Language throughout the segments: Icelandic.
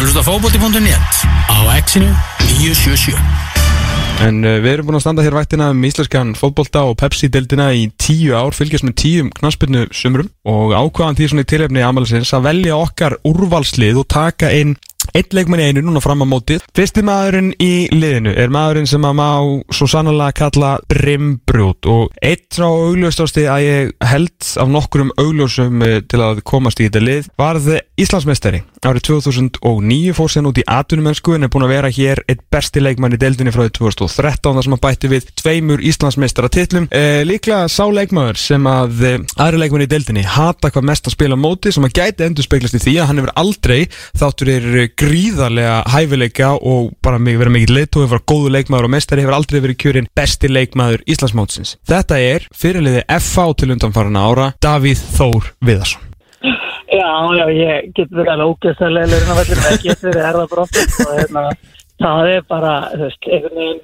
ert að hlusta fókbóti.net á exinu 977 En uh, við erum búin að standa hér vættina um íslenskan fótbolta og Pepsi-deildina í tíu ár, fylgjast með tíum knaspinu sumrum og ákvaðan því svona í Amalisins að velja okkar úrvalslið og taka inn Eitt leikmann í einu núna fram á mótið. Fyrsti maðurinn í liðinu er maðurinn sem að má svo sannlega kalla Brimbrút og eitt frá augljóstásti að ég held af nokkurum augljósum eh, til að komast í þetta lið varð Íslandsmeistari. Árið 2009 fór sér út í atvinnumennsku en er búin að vera hér eitt besti leikmann í deildinni frá 2013 þar sem að bætti við tveimur Íslandsmeistara titlum eh, líklega sá leikmaður sem að eh, aðri leikmann í deildinni hata hvað mest að spila á móti sem að gæti endur speglast í því að hann hefur aldrei þáttur er gríðarlega hæfileika og bara verið mikið leitt og hefur verið góðu leikmaður og mestari hefur aldrei verið kjörinn besti leikmaður Íslandsmótsins. Þetta er fyrirliði FH til undanfarana ára Davíð Þór Viðarsson. Já, já, ég get verið alveg ógeðslega leilurinn á vellinu, ég get verið erðabrótt og hérna, það er bara, þú veist, einhvern veginn,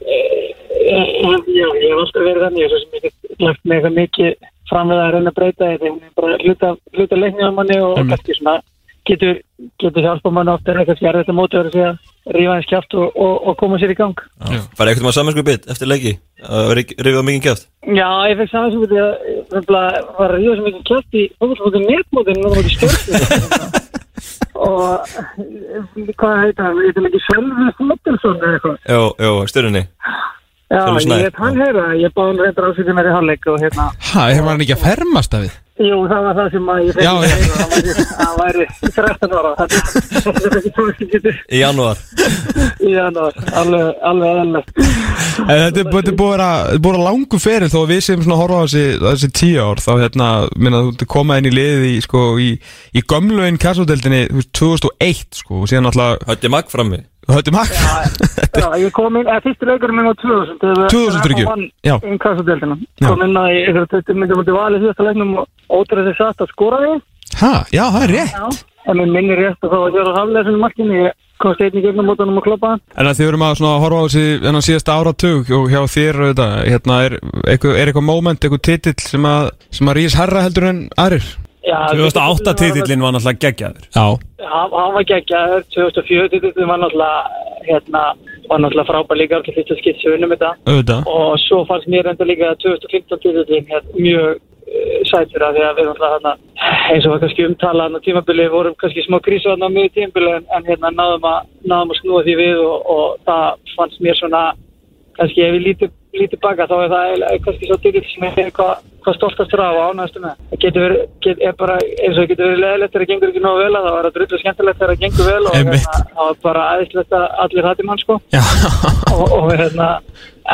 já, ég hef alltaf verið þannig, svo sem ég get lagt eitthvað mikið fram við að reyna að breyta þetta, ég er bara hluta, hluta leiknið á manni og kannski svona getur, getur hjálpa mann ofta er kannski er þetta mótið að segja rífa eins kjátt og, og, og koma sér í gang. Var eitthvað maður samansku bit eftir leiki? Að á mikið kjátt Já, ég fekk saman sem við að var að rífa sem mikið kjátt í netmótið og náttúrulega stjórnum og hvað heit hann, ég veit ekki Sölvi Fóttilsson eða eitthvað? Jó, jó, styrunni Já, ég heit hann heyra, ég báði hann reyndar ásýtti mér í hálfleik og hérna. Hæ, hefur hann ekki að fermast af við? Jú, það var það sem að ég heyra, hann væri- hann væri 13 ára. Þetta er ekki getur Í janúar. Í janúar, alveg, alveg eðlilegt. En Þetta er þetta búið að búið að langu feril. Þó að við séum svona horfa á þessi, þessi tíu ár þá hérna, minna þú koma inn í liðið í, sko, í, í gömluinn kassodeldinni 2001 sko og síðan alltaf Hötti magg frammi höfði makk Já, ég kom inn, eða fyrstu leikurinn minn á 2000 þegar 2000 fyrir ekki. Já. Kom inn að í ykkur 20 myndum út í valið síðasta leiknum og ótrúið þess að skora því Ha, já, það er rétt. En minn minni rétt að þá að gera haflega markinu, ég komst einn í gegnum mótanum og kloppa hann. En þið verum að svona horfa á þessi síðasta áratug og hjá þér þetta, hérna, er, eitthvað, er eitthvað moment, eitthvað titill sem að, sem að rís herra heldur en aðrir? Já, 2008 titillin var náttúrulega geggjaður. Já, Hann hann var geggjaður, 2004 titillin var náttúrulega, hérna, var náttúrulega frábær líka allir fyrsta skipt sem við unnum þetta. auðvitað. Og svo fannst mér enda líka að 2015 titillin hérna, mjög uh, sætur að því að við náttúrulega hérna, eins og var kannski umtalað á tímabili, vorum kannski smá krísu þarna á miður tímabili en, en hérna náðum að, náðum að snúa því við og, og það fannst mér svona kannski ef ég lítið lítið baka þá er það kannski svo titill sem er hvað hva stoltastur á og ánægstu með. Það getur verið, get, er bara eins og það getur verið leðilegt þegar það gengur ekki nógu vel að það var að drullu skemmtilegt þegar það gengur vel og hérna, það var bara aðeinslegt að allir hætti mann sko. Og, og hérna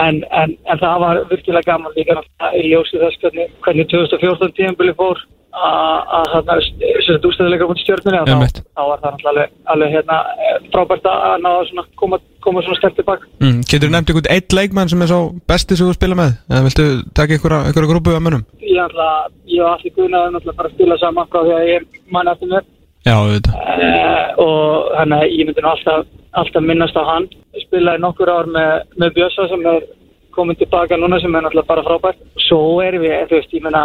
en, en, en það var virkilega gaman líka í ljósið þess hvernig, hvernig 2014 tíðanbili fór að að þarna þess að ústæðuleika mútið stjórnunni þá, var það alveg, alveg hérna, frábært að ná að svona, koma, koma svona sterkt tilbaka mm, getur þú nefnt einhvern eitt leikmann sem er svo besti sem þú spila með? Eða viltu taka einhverja, grúpu af mönnum? ég var allir guðnaður náttúrulega bara að spila saman frá því að ég er mann eftir mér. Já, auðvitað. Uh, og að ég myndi nú alltaf, alltaf minnast á hann. Spilaði nokkur ár með, með Bjössa sem er komin tilbaka núna sem er náttúrulega bara frábært. Svo erum við, þú veist, ég meina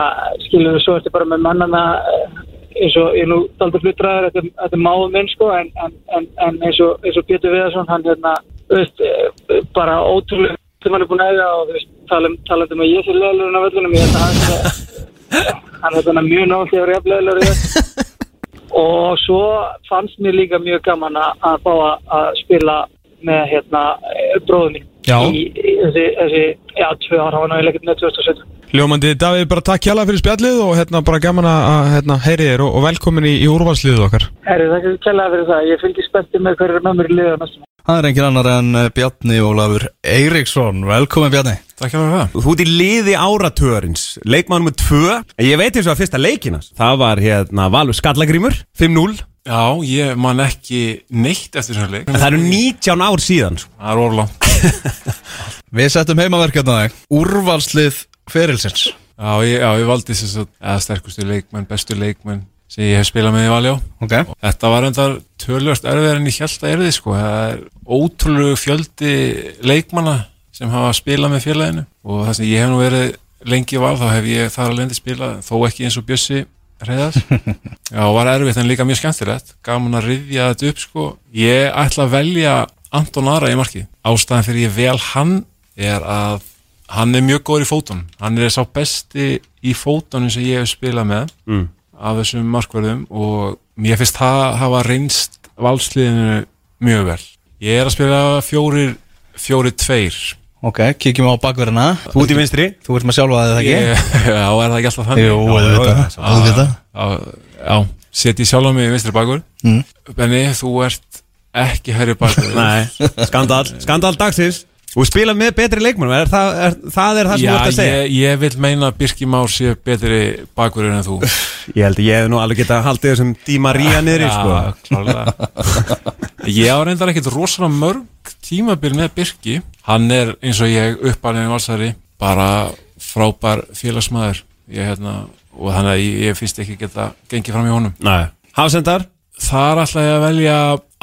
skilur við svo eftir bara með mannana eh, eins og ég er nú daldur hlutræður þetta, er máðu minn sko en, en, en, en eins, og, eins og Pétur Viðarsson hann hérna, þú veist, eh, bara ótrúlega sem hann er búin að eiga og þú veist, um, tala um að ég sé leðlurinn á völlunum ég held að hann hann er þannig mjög nátt þegar ég er leðlur í þetta og svo fannst mér líka mjög gaman að að fá að- að spila með hérna bróðum mín Já. í, í þessi, þessi, já, tvö ára ekkert með 2017 Ljómandi, Davíð, bara takk hjá fyrir spjallið og hérna bara gaman að hérna, heyri þér og, og velkomin í, í úrvalsliðið okkar. Herri, það er kælega fyrir það, ég fylgir spenntið með hverju með mér í liða næstum Það er engin annar en eh, Bjarni Ólafur Eiríksson. Velkomin Bjarni. Takk fyrir það. Þú ert í liði áratörins Leikmann með tvö. Ég veit eins og að fyrsta leikinas Það var hérna Valur Skallagrímur 5-0 Já, ég man ekki neitt eftir þessar leik. En það eru 19 ár síðan sko. Það er orðlangt Við settum heimaverkjarna þig. Úrvalslið ferilsins. Já, ég, já, ég valdi þess að sterkustu leikmenn, bestu leikmenn sem ég hef spilað með í Valjá Ok. Og þetta var enda tölvöld erfiðar en ég held að erfið sko. það er ótrúlegu fjöldi leikmanna sem hafa spilað með félaginu. Og það sem ég hef nú verið lengi í val þá hef ég þar alveg spilað þó ekki eins og Bjössi reyðas Já, var erfitt en líka mjög skemmtilegt. Gaman að riðja þetta upp sko. Ég ætla að velja Anton Ara í marki Ástæðan fyrir ég vel hann er að hann er mjög góður í fótunum. Hann er sá besti í fótunum sem ég hef spilað með Mm. af þessum markverðum og mér finnst það hafa reynst valsliðinu mjög vel. Ég er að spila fjórir fjórir tveir Ok, kíkjum á bakverðina. Þú út í vinstri Þú ert með sjálfa þig, ég, ekki? já, er það ekki alltaf þannig? Jú, auðvitað, já, auðvitað. já, já, setji sjálf á mig í vinstri bakur Mm. Benni, þú ert ekki herri bakur Nei, skandal, skandal dagsins Og spila með betri leikmennum, er það, er, það er það sem Já, þú ert að segja? ég, ég vil meina að Birki Már sé betri bakurinn en þú. Ég held að ég hef nú alveg geta haldið þessum Díma Ría niðri sko. klárlega Ég á reyndar ekkert rosalega mörg tímabil með Birki. Hann er eins og ég uppalinn valsari bara frábær félagsmaður. Ég, hérna, og þannig að ég, ég finnst ekki geta gengið fram í honum. Nei. Hafsendar? Þar ætla ég að velja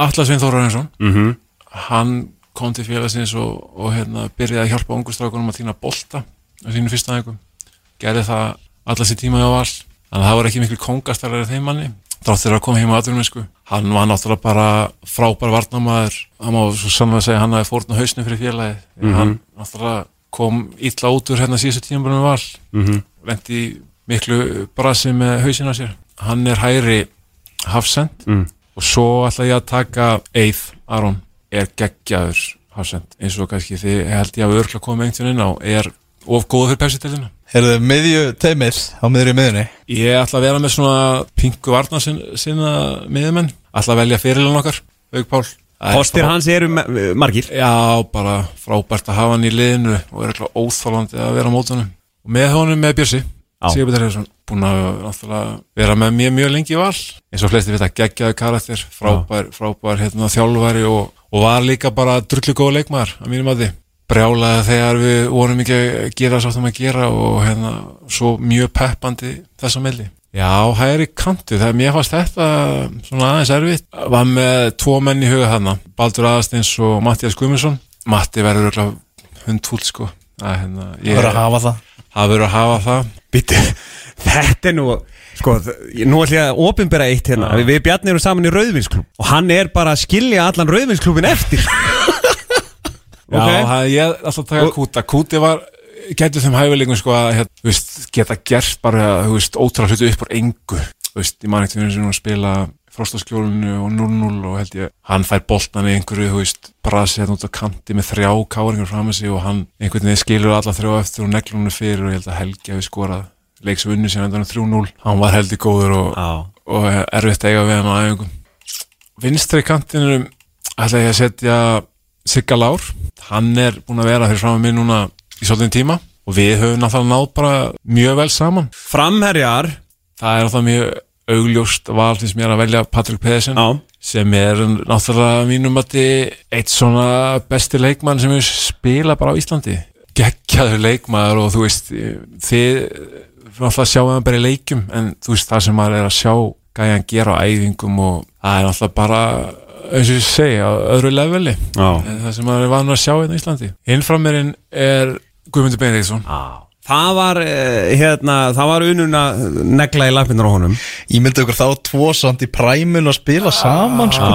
Atlas Svein Þórarinsson mm Hann kom til félagsins og, og hérna, byrjaði að hjálpa ungustrákunum að týna bolta á sínum fyrsta aðeikum gerði það allar sér tíma á all þannig að það var ekki miklu kongastarlega þeim manni þáttir að koma heim á atvinnuminsku hann var náttúrulega bara frábær varnamaður hann má svo sannlega segja að hann hafi fórn á hausnum fyrir félagi Mhm. hann náttúrulega kom illa út úr hérna síðustu tíma með val. Mhm. lendi í miklu brasi með hausin á sér. Hann er hægri hafsend Mm. og svo ætla ég að taka Eith Aron er geggjaður hafsend eins og kannski þið held ég að örgla koma einhvern veginn á er of góð fyrir pepsi-delina Herðu, miðju teimir á miðri miðunni ég ætla að vera með svona pingu varna sinna, sinna miðumenn ætla að velja fyrirlun okkar Haug Pál. Það er Kostir frá- hans eru me- margir. Já, bara frábært að hafa hann í liðinu og er eitthvað óþálandi að vera á mótunum og með honum með Björsi. Sigurbjörn Herðarsson búin að vera með mér mjög lengi í val. Eins og flesti vita geggjaðu karakter frábær, frábær hérna, þjálfari og, og var líka bara drullu góð leikmaður að mínum að því brjálaði þegar við vorum ekki að gera svo að gera og hérna svo mjög peppandi þess að melli Já, hægri kantu, þegar mér fannst þetta svona aðeins erfitt, var með tvo menn í huga þarna, Baldur Aðarsteins og Mattias Guðmundsson, Matti verður örugglega hundfúll sko. Að hérna, ég, að hafa það það verður að hafa það. Býttu, þetta er nú Sko, nú ætlum ég að opinbera eitt hérna. Já. Við Bjarni erum saman í Rauðvinsklub Og hann er bara að skilja allan Rauðvinsklubin eftir. Já, Ok. það, ég ætla að taka Kúta. Kúti var, gætu þeim hæfileikum sko að þú veist, geta gert bara þú veist, ótrúlega hluti upp á engu. Þú veist, ég man ekki til þess að spila frostaskjólinu og 0-0 og held ég hann fær boltan í einhverju, þú veist brasi hérna út á kanti með þrjá káringur fram með sig og hann einhvern veginn skilur alla þrjá eftir og neglunum fyrir og ég held að Helgi hafi skorað leik sem endan 3-0 hann var heldur góður og, og erfitt að eiga við hann á æfingum. Vinstri kantinum ætla ég að setja Sigga Lár. Hann er búin að vera fyrir fram að mig núna í svolítið tíma og við höfum náttúrulega náð bara mjög vel saman. Framherjar. Það er náttúrulega mjög augljóst val finnst mér að velja Patrik Pedersen Já, sem er náttúrulega mínum að eitt svona besti leikmann sem við spila bara á Íslandi. Geggjaður leikmaður og þú veist þið náttúrulega sjáum það bara í leikjum en þú veist það sem maður er að sjá gæjan gera á æfingum og það er náttúrulega bara eins og ég segi á öðru leveli það sem maður er vanur að sjá hérna í Íslandi. Innframirinn er Guðmundur Benediktsson. Já Það var, eh, hérna, það var unun að negla í lappinnar á honum. Ég myndi okkur þá tvo samt í præmun að spila saman sko.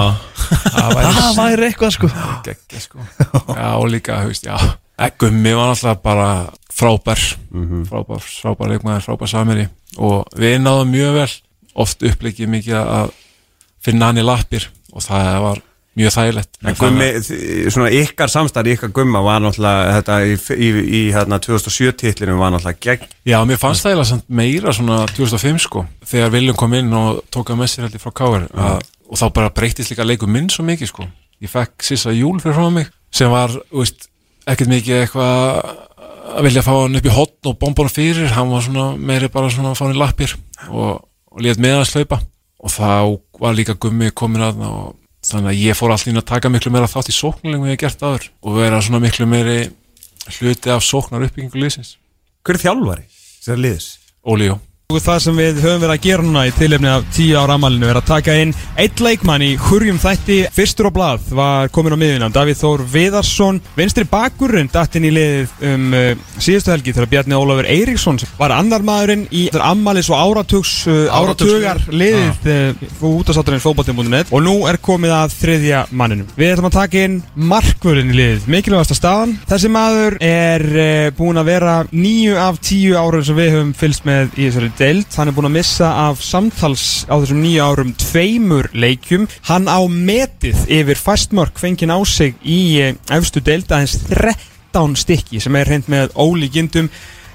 það væri Það væri eitthvað sko. Geggja sko. Já og líka, veist, já. Eh, Gummi var náttúrulega bara frábær. Frábær, frábær leikmaður, frábær samiri og við náðum mjög vel. Oft uppleikið mikið að finna hann í lappir. Og það var mjög þægilegt. En gummi, svona ykkar samstarf, ykkar gumma var náttúrulega þetta í, í, í hérna 2007 titlinum var náttúrulega gegn Já, mér fannst það eiginlega meira svona 2005 sko, þegar Viljum kom inn og tók að með sér heldur frá Káir og þá bara breytist líka leikum minn svo mikið sko. Ég fekk Sissa Júl fyrir frá mig sem var, veist, ekkert mikið eitthvað að vilja fá hann upp í hotn og bomba hann fyrir, hann var svona meiri bara svona að fá hann í lappir og, og létt með hans hlaupa og þá var líka gummi komin að og þannig að ég fór alltaf inn að taka miklu meira þátt í sóknarlegum en ég hef gert áður og vera svona miklu meiri hluti af sóknar uppbyggingu liðsins Hver er þjálfari? Sér liðs Óli Jó það sem við höfum verið að gera núna í tilefni af 10 ára amalinu er að taka inn eitt leikmann í hurjum þætti. Fyrstur á blað var komin á miðuna Davíð Þór Viðarsson, vinstri bakurinn datt inn í liðið um uh, síðustu helgi þegar Bjarni Ólafur Eiríksson var annar maðurinn í amalis og áratugs uh, áratugar liðið uh, útastátturinn fótbolti.net og nú er komið að þriðja manninum. Við ætlum að taka inn markvörðin í liðið. Mikilvægasta staðan. Þessi maður er búin að vera níu af tíu árum sem við höfum fylgst með í þessari deild. Hann er búin að missa af samtals á þessum nýju árum tveimur leikjum. Hann á metið yfir fastmörk fengið á sig í eh, efstu deild aðeins 13 stykki sem er hreint með ólíkindum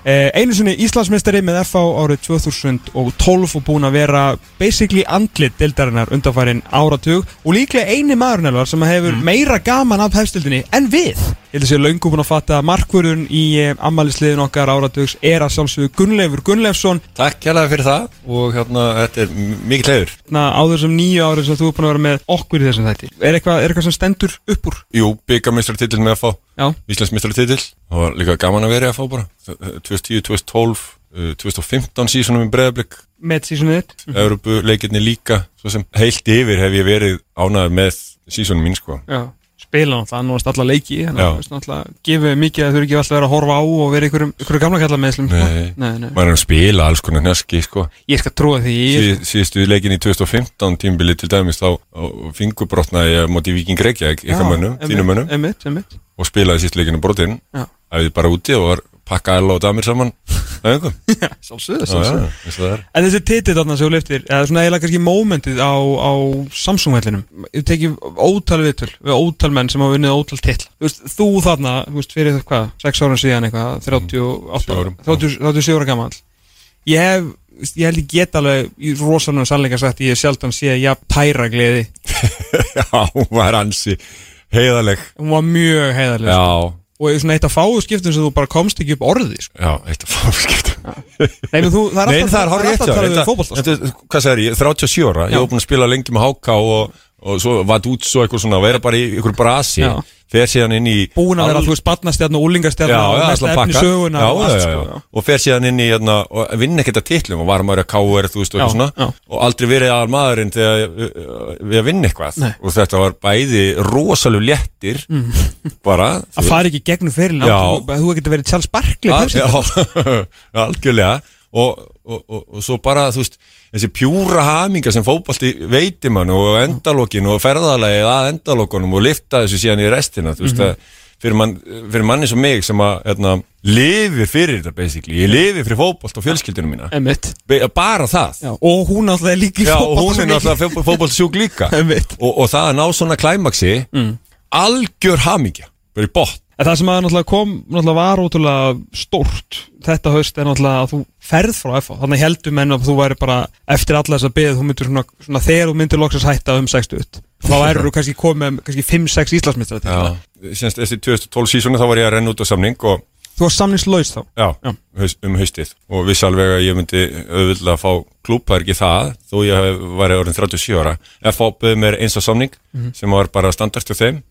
Eh, einu sinni Íslandsmeistari með FH árið 2012 og búin að vera basically andlit deildarinnar undanfærin áratug. Og líklega eini maðurinn elvar sem hefur meira gaman af hefstildinni en við ég held að sé löngu búin að fatta að markvörðun í eh, ammælisliðin okkar áratugs er að sjálfsögðu Gunnleifur Gunnleifsson Takk kærlega fyrir það og hérna, þetta er mikið leiður. na, á þessum nýju árið sem þú er búin að vera með okkur í þessum þætti er eitthvað, er eitthvað sem stendur upp úr? Jú, byggameistrartitil með að fá. Það var líka gaman að vera að fá bara. 2010, 2012, uh, 2015 sísonum í breðablik, með sísonið þitt Európu leikirni líka. Svo sem heilt yfir hef ég verið ánæður með sísonum mín sko. Já, spila náttúrulega, hann varst alla leiki að gefið mikið að þú eru ekki alltaf verið að horfa á og vera ykkur, ykkur gamla kallar með. Maður er að spila alls konar neski sko. Ég skal trúa því. Ég, Sí, síðustu leikin í 2015 tímbili til dæmis þá fingurbrotnaði móti Viking Reykjavík, ykkar mönnum, þínum mönnum. og spilaði síst leikinu brotinn. Já. æfði bara úti og var pakka Ella og Damir saman það er. En þessi titill þarna sem þú liftir, eða svona eiginlega kannski mómentið á, á Samsung-vellinum Ég tekið ótal viðtöl við ótal menn sem hafa unnið ótal titl Þú veist, þú þarna, þú veist, fyrir hvað, 6 ára síðan eitthvað, 38 Sjö árum. 30 37 ára gammal Ég hef, þú ég held ég get alveg í rosalunum sannleika sagt ég hef sjaldan sé jafn tæra gleði. Já, hún var ansi heiðaleg Hún var mjög heiðarlega Já, Og í svona eitt af fáu skiptum sem þú bara komst ekki upp orði sko. já, eitt af fáskipt Nei, menn þú, það er Nei, alltaf, er talað þér. við þetta- Hvað segir ég, 37 ára Ég var búin að spila lengi með HK og, og svo vatt út svo eitthvað svona vera bara í ykkur brasi Já. fer síðan inn í Búin að vera, Al- þú veist, barnastjarn og Já, úlingastjarn og allan efni söguna já, og allt já, sko, og fer síðan inn í hérna, og vinna ekkert að titlum og var maður að káur þú veist og eitthvað svona. og aldrei verið aðal maðurinn þegar uh, við að vinna eitthvað. Og þetta var bæði rosalega léttir bara Mm. Að fara ekki gegnum fyrir. Þú getur verið plötsligt. Já, algjörlega og, og, og, og svo bara, þú veist þessi pjúra haminga sem fótbalti veitir mann og endalokin og ferðalagið að endalokunum og lifta þessu síðan í restina, þú veist Mhm. að fyrir, mann, fyrir manni sem mig sem að hérna, lifi fyrir þetta basically, ég lifi fyrir fótbolt og fjölskyldunum mína. Be- bara það Já. Og hún alltaf mikið. náttúrulega fótboltsjúk líka og, og það að ná svona klæmaksi Mm. algjör hamingja, bara í botn En það sem að náttúrulega kom náttúrulega var ótrúlega stórt þetta haust er náttúrulega að þú ferð frá FH þannig heldur menn að þú væri bara eftir alla þess að beð þú myndir svona, svona þegar þú myndir loksast hætta um 60 þá værið þú kannski komið með kannski 5-6 Íslandsmyndra Já, semst þessi 2012 sísónu þá var ég að renna út á samning og Þú var samningslaus þá? Já, Já. haust, um haustið. Og vissi alveg að ég myndi auðvitað að fá klúb, það er ekki það þó ég væri orðin 37 ára. FH bauði mér eins á samning Mhm. sem var bara standart til þeim,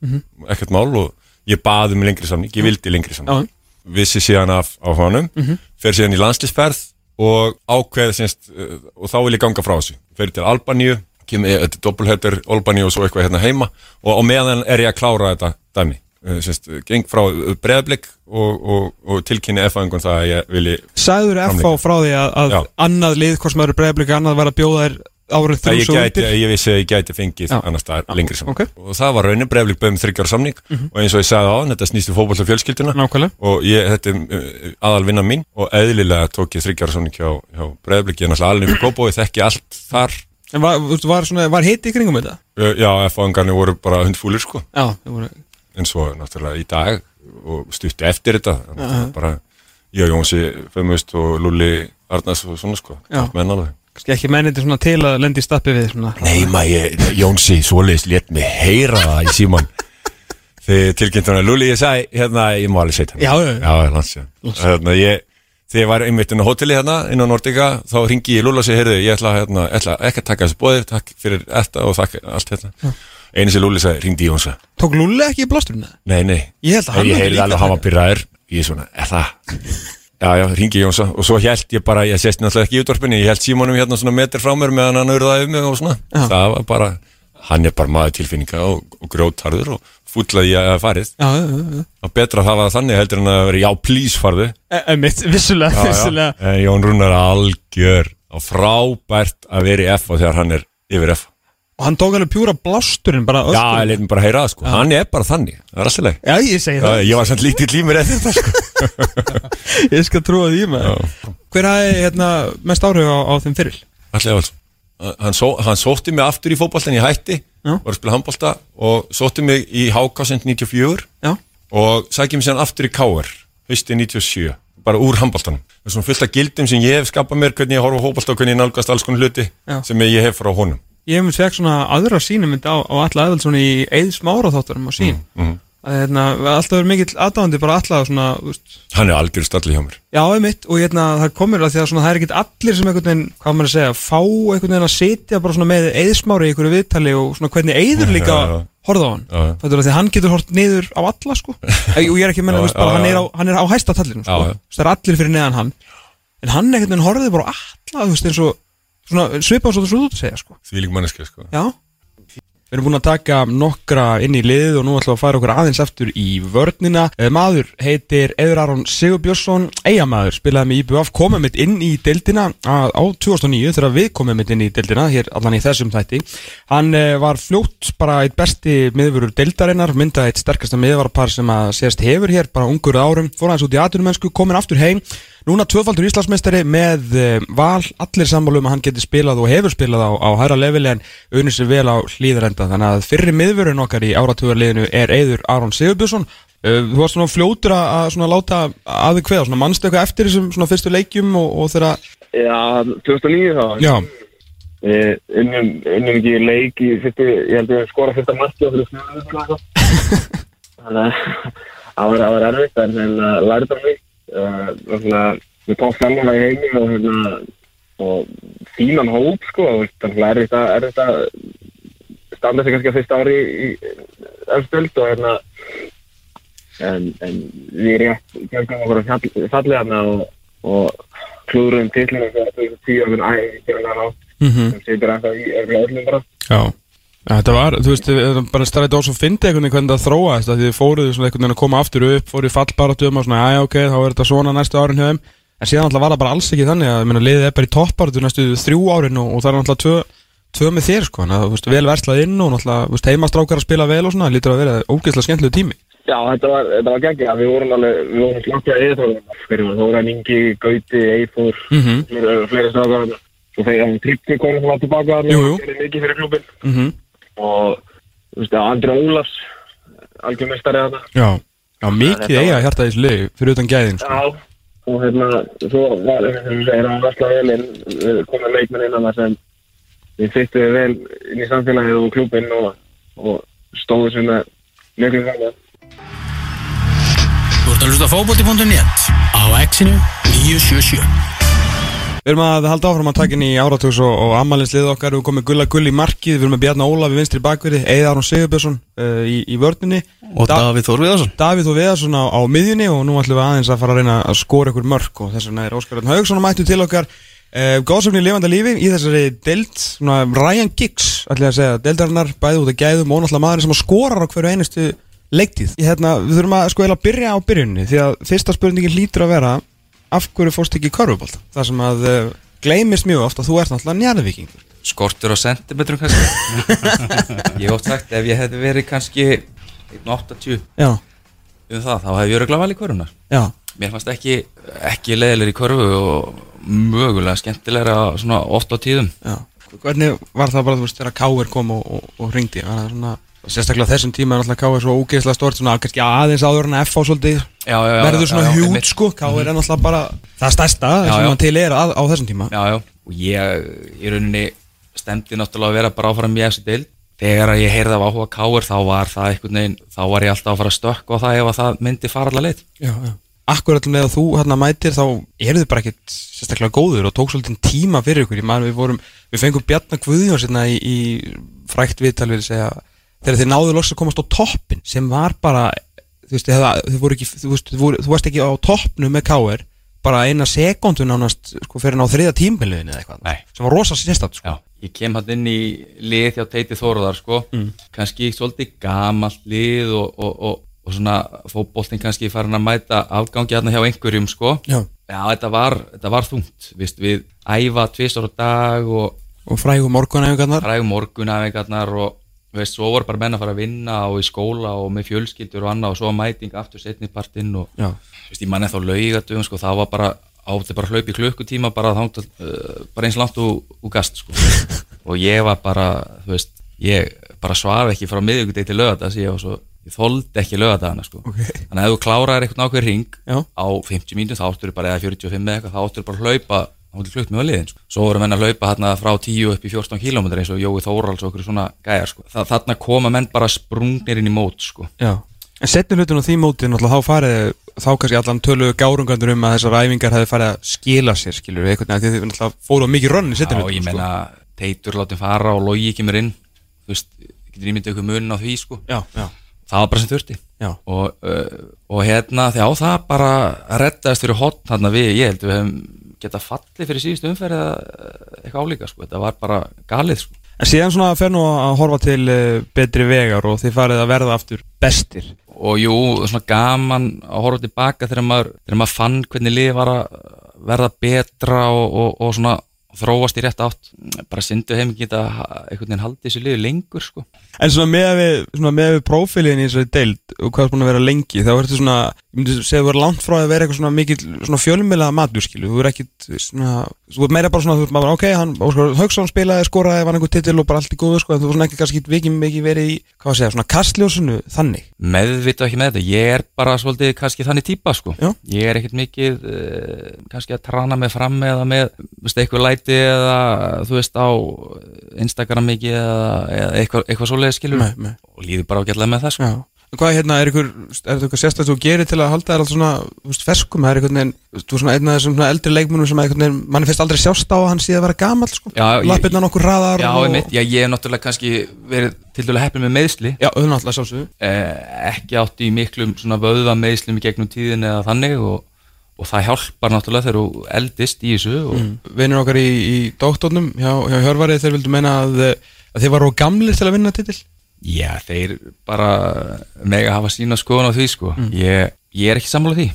ekkert mál og ég baði um lengri samning, ég vildi lengri samning. Vissi síðan af á honum Mhm. fer síðan í landslýsferð og ákveð semst, uh, og þá vil ég ganga frá þessu. Fer til Albaníu, kemur þetta er doppelhettur Albaníu og svo eitthvað hérna heima og á meðan er ég að klára þetta dæmi. Uh, semst, geng frá breðblik og, og, og tilkynni F-fæðingun það að ég vilji Sæður Framlengja. frá því að, að annað lið, hvort sem eru breyðblika annað var að bjóða þér árið svo gæti, undir ég vissi að ég gæti fengið Já. annars staðar lengri samning ok. og það var raunin breyðblik bauðum þryggjára samning. Og eins og ég sagði á þetta snýst um fótboll og fjölskylduna. Nákvæmlega. Og ég, þetta er uh, aðal vinna mín. Og eðlilega tók ég þryggjára samning hjá, hjá breyðblik, ég er náttúrulega alveg upp góðbóið, þekki allt þar. En var, var, svona, var hitt í kringum þetta? Uh, já, F-fæðingarnir voru bara hundfúlir sko. Já, það voru en svo náttúrulega í dag og stutti eftir þetta þannig að bara ég og Jónsi Femust og Lulli Arnars og svona sko Já. ekki mennið svona til að lendi í stappi við svona. Nei maður, ég- Jónsi svoleiðis létt mig heyra það í síman þegar tilkynnt hann að Lulli ég sagði hérna, ég má alveg segja Já, já, já. já, já. Hérna, ég, þegar ég var einmitt inn á hóteli hérna inn á Nordica, þá ringi ég Lulla og segi heyrðu, ég ætla, hérna, ætla ekki að taka þessu bóðir takk fyrir þetta og takk allt hérna. Einu sem Lulli sagði, ringdi Jónsa Tók Lulli ekki í blásturinn? Nei, nei, Ég held að hann ég myndi heyrði líka alveg að hann var pyrraður Ég er svona, er það? Já, já, ringi Jónsa. Og svo held ég bara, ég sést náttúrulega ekki í útvarpinni ég held símanum hérna svona metr frá mér meðan hann urðaði um mig og svona. Það var bara, hann er bara maður tilfinninga og, og grótarður og fúllaði ég að farið. Já, já, já, já. og betra það þannig heldur en að vera já, please farðu. E mitt, vissulega, já, vissulega. Já. Jón Rúnar algjör og frábært að vera í F og þegar hann er yfir F Og hann tók alveg pjúra blásturinn bara Já, ég leitum bara að heyra það sko, hann er bara þannig. Það er alltaf leið Já, ég segi það, Ég var samt lítið límur eftir þetta sko. Ég skal trúa því með Hver hafði hérna, mest áhrif á, á þeim fyrir? Allir alls hann, só, hann sótti mig aftur í fótboltan, ég hætti Já. var að spila handbolta og sótti mig í HK 94 Já, og sækja mig síðan aftur í KR hösti 97, bara úr handboltanum. Það er svona fullt af gildum sem ég hef skapað mér hvernig ég horfa fótbolta og hvernig ég nálgast alls konar hluti Já. sem ég hef frá honum ég hef mér fekk svona aðra sínumynd á, á alla eðaldsson í Eið Smára þátturum á sín mm. að hérna, alltaf verið mikill aðdáðandi bara alltaf svona, veist, hann er algjör stalli hjá mér. Já, einmitt og hérna, það komur að því að svona, það er ekkit allir sem einhvern veginn, hvað maður að segja, fá einhvern veginn að sitja bara svona með Eið Smára í einhverju viðtali og svona hvernig Eiður líka Já, já. horfða á hann, er að því að hann getur hort niður á alla, sko, og ég er ekki að menna, veist, bara, hann, er á, hann er á hæsta tallinu, sko, Svona svipað svo þú segja, sko því lík manneski sko. Já Við erum búin að taka nokkra inn í liðið og nú ætlum við að fara okkur aðeins aftur í vörnina. Eh, Maður heitir Eður Aron Sigurbjörnsson, eigamaður, spilaði með IBF, komið mitt inn í deildina á á 2009 þegar við komum mitt inn í deildina, hér allan í þessum þætti. Hann eh, var fljótt bara eitt besti miðvörur deildarinnar, myndaði eitt sterkasta miðvarpar sem að sést hefur hér, bara ungur árum, fór hans út í atvinnumennsku, komin aftur heim. Núna tvöfaldur Íslandsmeistari með uh, val, allir sammálu um að hann geti spilað og hefur spilað á, á hæra leveli en unir sér vel á hlýðarenda. Þannig að fyrri miðvörun okkar í áratugarliðinu er Eiður Aron Sigurbjörnsson. Uh, þú varst svona fljótur að, svona láta að kveða, svona mannstu eitthvað eftir þessum fyrstu leikjum og, og þeirra... Já, 2009 þá. Já, Við unnum, unnum ekki leik í fyrstu, ég held að við skora fyrsta marki á fyrir fjóðum Þannig að það var, erfitt, en hérna lærið það mig. Svona, við tók fennuna í heimi og, hérna, og fínan hóp, sko, þannig að erfitt að, erfitt að standa sig kannski að fyrsta ári í öfstöld og hérna, en, en við rétt gengum okkur að fallið hana og, og klúðurum 2010 og minn æg, ekki hann átt mhm. Sem situr ennþá í öllum bara. Já, þetta var, þú veist, bara stræðið á svo fyndi einhvern veginn hvernig það þróaðist að þið fóruðu svona einhvern veginn að koma aftur upp, fóruðu fallbaratum og svona, já, ok, þá er þetta svona næstu árin hjá þeim, en síðan alltaf var það bara alls ekki þannig að, ég meina, liðið er bara í topparatu næstu þrjú árin og, og það er alltaf tvö, tvö með þér, sko, þannig að, þú veist, vel verslað inn og veist, heimastrákar að spila vel og svona, það lítur að vera ógeðslega skemmtilegu tími. Já, þetta var, þetta var geggja, við vorum alveg, við vorum slankja eðþóðum, fyrir var Þóran Ingi, Gauti, Eithor, Mhm. fleiri, fleiri strákar, svo þegar hann trippti komið svona tilbaka og gerði mikið fyrir klubin Mm -hmm. Og, Andri Ólafs, algjör mestari þarna. Já, já, mikið eiga hjarta í þessu lið, fyrir utan gæðin, sko. Já, og hérna, svo var, inn, við komum leikmenn innan það sem við fyttum vel inn í samfélagið og klubin og, og stóðu sem með mjög grann. Þú ert að hlusta á fótbolti.net á exinu 977 Við erum að halda áfram að taka inn í áratugs og, og ammaliðslið okkar, við erum komið Gulla Gull í markið, við erum með Bjarnar Ólaf í vinstri bakverði, Eða Aron Sigurbjörnsson uh, í, í vörninni. Og Davíð Þór Viðarsson. Davíð og Viðarsson á, á miðjunni og nú ætlum við aðeins að fara að reyna að skora ykkur mörk og þess vegna er Óskar Örn Haugsson að mættu til okkar. Uh, góðsöfni í lifanda lífi í þessari deild, svona Ryan Giggs ætlum ég að segja, deildarinnar, bæði út af gæðum og náttúrulega maðurinn sem að skorar á hverju einustu leiktíð. Ég, hérna, við þurfum að sko eiginlega byrja á byrjunni því að fyrsta spurningin lítur að vera af hverju fórst ekki í körfubólta það sem að uh, gleymist mjög oft að þú ert náttúrulega njarðvíkingur. Skortur á sentimetrum kannski. Ég hef oft sagt ef ég hefði verið kannski 1.80 Já, um það, þá hef ég öruglega valið körfunar já, Mér fannst ekki, ekki leiðilegri í körfu og mögulega skemmtilegra svona oft á tíðum. Já. Hvernig var það bara, þú veist, þegar K.R. kom og, og, og ringdi var það svona, sérstaklega á þessum tíma er náttúrulega K.R. svo ógeðslega stort svona kannski aðeins áður en F á svolítið já, já, já, verður svona hjút sko K.R. er náttúrulega bara það stærsta Já, sem já. hann til er að, á þessum tíma Já, já, og ég í rauninni stemdi náttúrulega að vera bara áfram í þessu deil Þegar að ég heyrði af áhuga káir þá var það einhvern veginn, þá var ég alltaf að fara að stökka á það ef að það myndi fara allar leitt já, já. Akkurat leið að þú hérna mætir þá eru þið bara ekkert sérstaklega góður og tók svolítið tíma fyrir ykkur ég man við vorum, við fengum Bjarnar Guðjón hérna í, í frækt viðtal við segja þegar þið náðu loks að komast á toppin sem var bara þú veist, þú, varst ekki á toppnu með K.R. bara eina sekundu nánast sko, fyrir hann á þriða tímbiliðin eða eitthvað Nei. sem var rosa sérstætt sko. Já, ég kem hann inn í lið hjá Teiti Þóruðar sko, Mm. kannski svolítið gamalt lið og, og, og, og svona fótboltinn kannski farin að mæta afgangi hérna hjá einhverjum sko Já. þetta var, þetta var þungt Vist, við æfa tvisar á dag og, og frægu morgunæfingarnar frægum morgunæfingarnar og veist, svo voru bara menn að fara að vinna og í skóla og með fjölskyldur og annað og svo mæting aftur setnipartinn og Já. veist, ég manni þá laugatum sko, það var bara átti bara hlaup í klukkutíma bara, þátt, uh, bara eins langt úr, úr gast sko. og ég var bara þú veist, ég bara svaf ekki frá miðugdegi til lögadags ég, var svo, ég þoldi ekki lögadagana sko. Okay. þannig að ef þú kláraðir eitthvað ákveð ring Já. á 50 mínútur þá áttur bara eða 45 eða eitthvað þá áttur bara að hlaupa þá áttur flugt með liðin sko. svo voru menn að hlaupa hérna frá 10 upp í 14 km eins og Jói Þórals og okkur svona gæjar sko. Þa, þarna koma menn bara sprungnir inn í mót sko. En setni hlutin á því móti þá farið þá kannski allan tölu gárungandur um að þessar æfingar hefði farið að skila sér skilur við veginn því náttúrulega fóru á mikið rönn í setni Já, hlutin ég menna Teitur látið fara og logi ekki mér inn þú veist, getur ímyndið ykkur munin á því sko. Já, já. það var bara sem þurfti og, uh, og hérna já það bara reddaðist fyrir hotn þarna við, ég held við hefum geta fallið fyrir síðustu umferð uh, eitthvað álíka sko, þetta var bara galið sko. En síðan svona fer nú að horfa til uh, betri vegar og þið farið að verða aftur bestir og jú, svona gaman að horfa tilbaka þegar maður, þegar maður fann hvernig liði var að verða betra og, og, og svona þróast í rétt átt bara syndu heim ekki að einhvern veginn haldi þessu liði lengur sko. En svona með við, svona með við prófílin í þessari deild og hvað er búin að vera lengi þá ertu svona, ég myndi segja að þú er langt frá að vera eitthvað svona mikil svona fjölmiðlega matur skilu, þú er ekkit svona, þú er meira bara svona, þú er bara ok, hann, Óskar Hauksson spilaði, skoraði, vann einhver titil og bara allt í góðu sko, en þú er svona ekki kannski vikið mikið verið í, hvað að segja, svona kastljósunu þannig. meðvita ekki með þetta, ég er bara svolítið kannski þannig típa sko Já. ég er ekkert mikið uh, kannski að trana mig fram eða með veist, eitthvað læti eða þú veist á Instagram mikið eða, eða eitthvað, eitthvað svoleiði skilur Nei, nei. og líður bara ágætlega með það sko. Hvað hérna, er ykkur, er þetta eitthvað sérstætt þú gerir til að halda þér alltaf svona, veist, ferskum, er veginn, þú er svona einn af þessum eldri leikmunum sem veginn, mann finnst aldrei sjást á að hann síðan að vera gamall, sko, lappirna nokkur raðar Já, og... einmitt, já, ég hef náttúrulega kannski verið til dælu heppin með meðsli Já, auðvitað sjálfsögðu. eh, ekki átt í miklum svona vöðva meðslum í gegnum tíðin eða þannig og, og það hjálpar náttúrulega þegar þú eldist í þessu og, Mm. Vinir okkar í, í doktornum hjá, hjá Hjörvari, þeir vildu meina að, að þeir varu gamlir til að vinna titil. Já, þeir bara mega hafa sína skoðun á því sko. Ég, ég er ekki sammála því?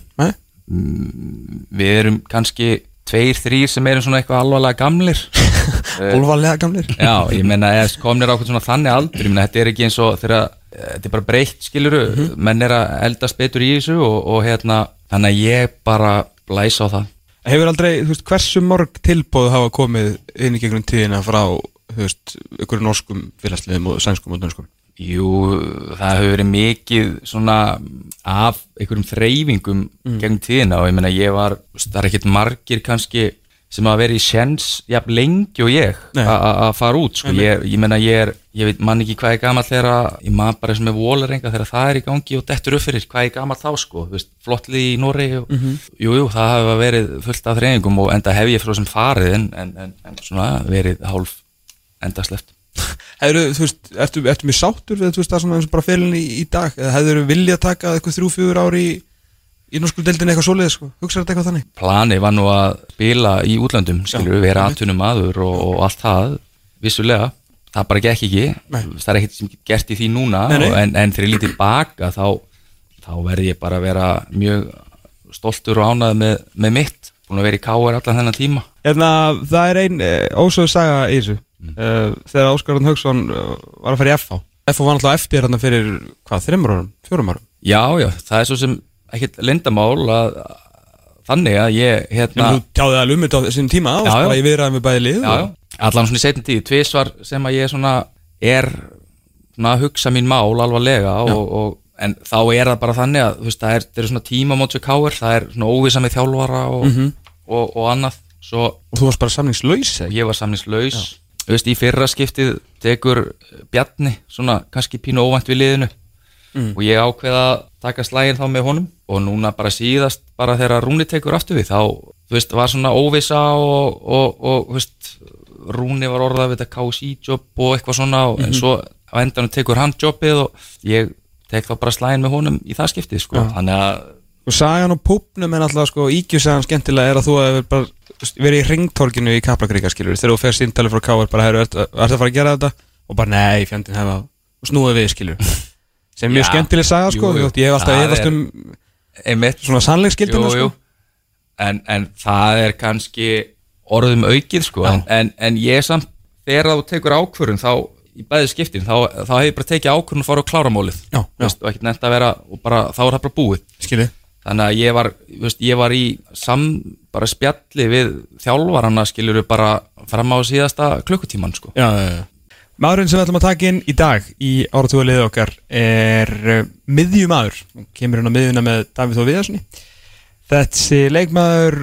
Mm, Við erum kannski tveir, þrýr sem erum svona eitthvað alvarlega gamlir. Eh, Olvarlega gamlir. Já, ég meina eða komnir á þannig aldur. Ég meina þetta er ekki eins og þegar eh, þetta er bara breytt skiluru, menn er að eldast betur í þessu og, og hérna þannig að ég bara blæsa á það. Hefur aldrei, þú veist, hversu mörg tilbóð hafa komið inn í gegnum tíðina frá, veist, ykkur norskum félagsliðum og sænskum og dönskum? Jú, það hefur verið mikið svona af einhverjum þreyfingum gegn tíðina og ég meina ég var, það er ekkert margir kannski sem hafa verið í sjens jafn lengi og ég að fara út sko. ég, ég meina ég er, ég veit mann ekki hvað er gamall þegar að- ég man bara sem er vólarenga þegar það er í gangi og dettur upp fyrir hvað er gamall þá sko, veist, flottlið í Noregi og, jú, jú, það hafa verið fullt af þreyfingum og enda hef ég frá sem farið en, en, en svona verið hálf endasleft Hefur, þú veist, ertu, ertu mér sáttur við, þú veist, það svona eins og bara félinn í, í dag? Eða hefur viljað taka eitthvað þrjú, fjögur ári í, í norsku deildinni eitthvað svoleiðis, sko? Hugsaðu þetta eitthvað þannig? planið var nú að spila í útlöndum skilur við, vera aðtunum aður og, og allt það, vissulega það bara gekk ekki, Nei. það er ekkert sem gert í því núna, Nei, nei. En, en þegar ég lítið baka þá, þá verði ég bara að vera mjög stoltur og ánað með, með mitt, búin að vera í káar allan þennan tíma Hérna, það er ein eh, ósöðu saga í þessu. Mm. þegar Óskar Rönn Hauksson uh, var að fara í FH. FH var náttúrulega eftir hérna fyrir, hvað, þreymur árum, fjórum árum? Já, já, það er svo sem ekkert lindamál að, þannig að ég hérna, Þú tjáði alveg um þetta á þessum tíma og já. bara ég viðraði með bæði lið. já, já, allan svona í setjum tíð tvisvar sem að ég svona er svona að hugsa mín mál alvarlega og, og, en þá er það bara þannig að veist, það er, það er svona tímamótsu káir það er svona óvisa með þjálfara og, Mhm. og, og annað svo Og þú varst bara samningslaus, ég var samningslaus veist, í fyrra skiptið tekur Bjarni svona kannski pínu óvænt við liðinu Mm. og ég ákveða að taka slægin þá með honum og núna bara síðast bara þegar Rúni tekur aftur við þá, þú veist, var svona óvisa og, og, og þú veist, Rúni var orðað við þetta KSI-jobb og eitthvað svona og, en Mhm. svo á endanum tekur hann jobbið og ég tek þá bara slægin með honum í það skiptið sko, Já. þannig að sagan og púpnum er alltaf sko íkjusagan skemmtilega er að þú hefur bara verið í ringtorkinu í Kaplakrika skilur þegar þú fer síntali frá Káar bara ertu ertu að fara að gera þetta? Og bara nei, fjandinn hefa og snúið við skilur sem er mjög skemmtileg saga sko, Jú, jú. ég hef alltaf efast er- um einmitt. svona sannleiksgildina Jú, sko. en, en það er kannski orðum aukið sko. En, en, en ég samt þegar þú tekur ákvörun þá í bæði skiptin þá, þá hef ég bara tekið ákvörun að fara á kláramálið Já, veist, og ekkert nefnt að vera og bara, þá er það bara búið. Skilji þannig að ég var, veist, ég var í sam, bara spjalli við þjálfarana skilur bara fram á síðasta klukkutíman sko. Já, já, já. Maðurinn sem við ætlum að taka inn í dag í áratúða liðið okkar er uh, miðjumadur, kemur inn á miðjuna með Davíð Þó Viðarssoni Þessi leikmaður,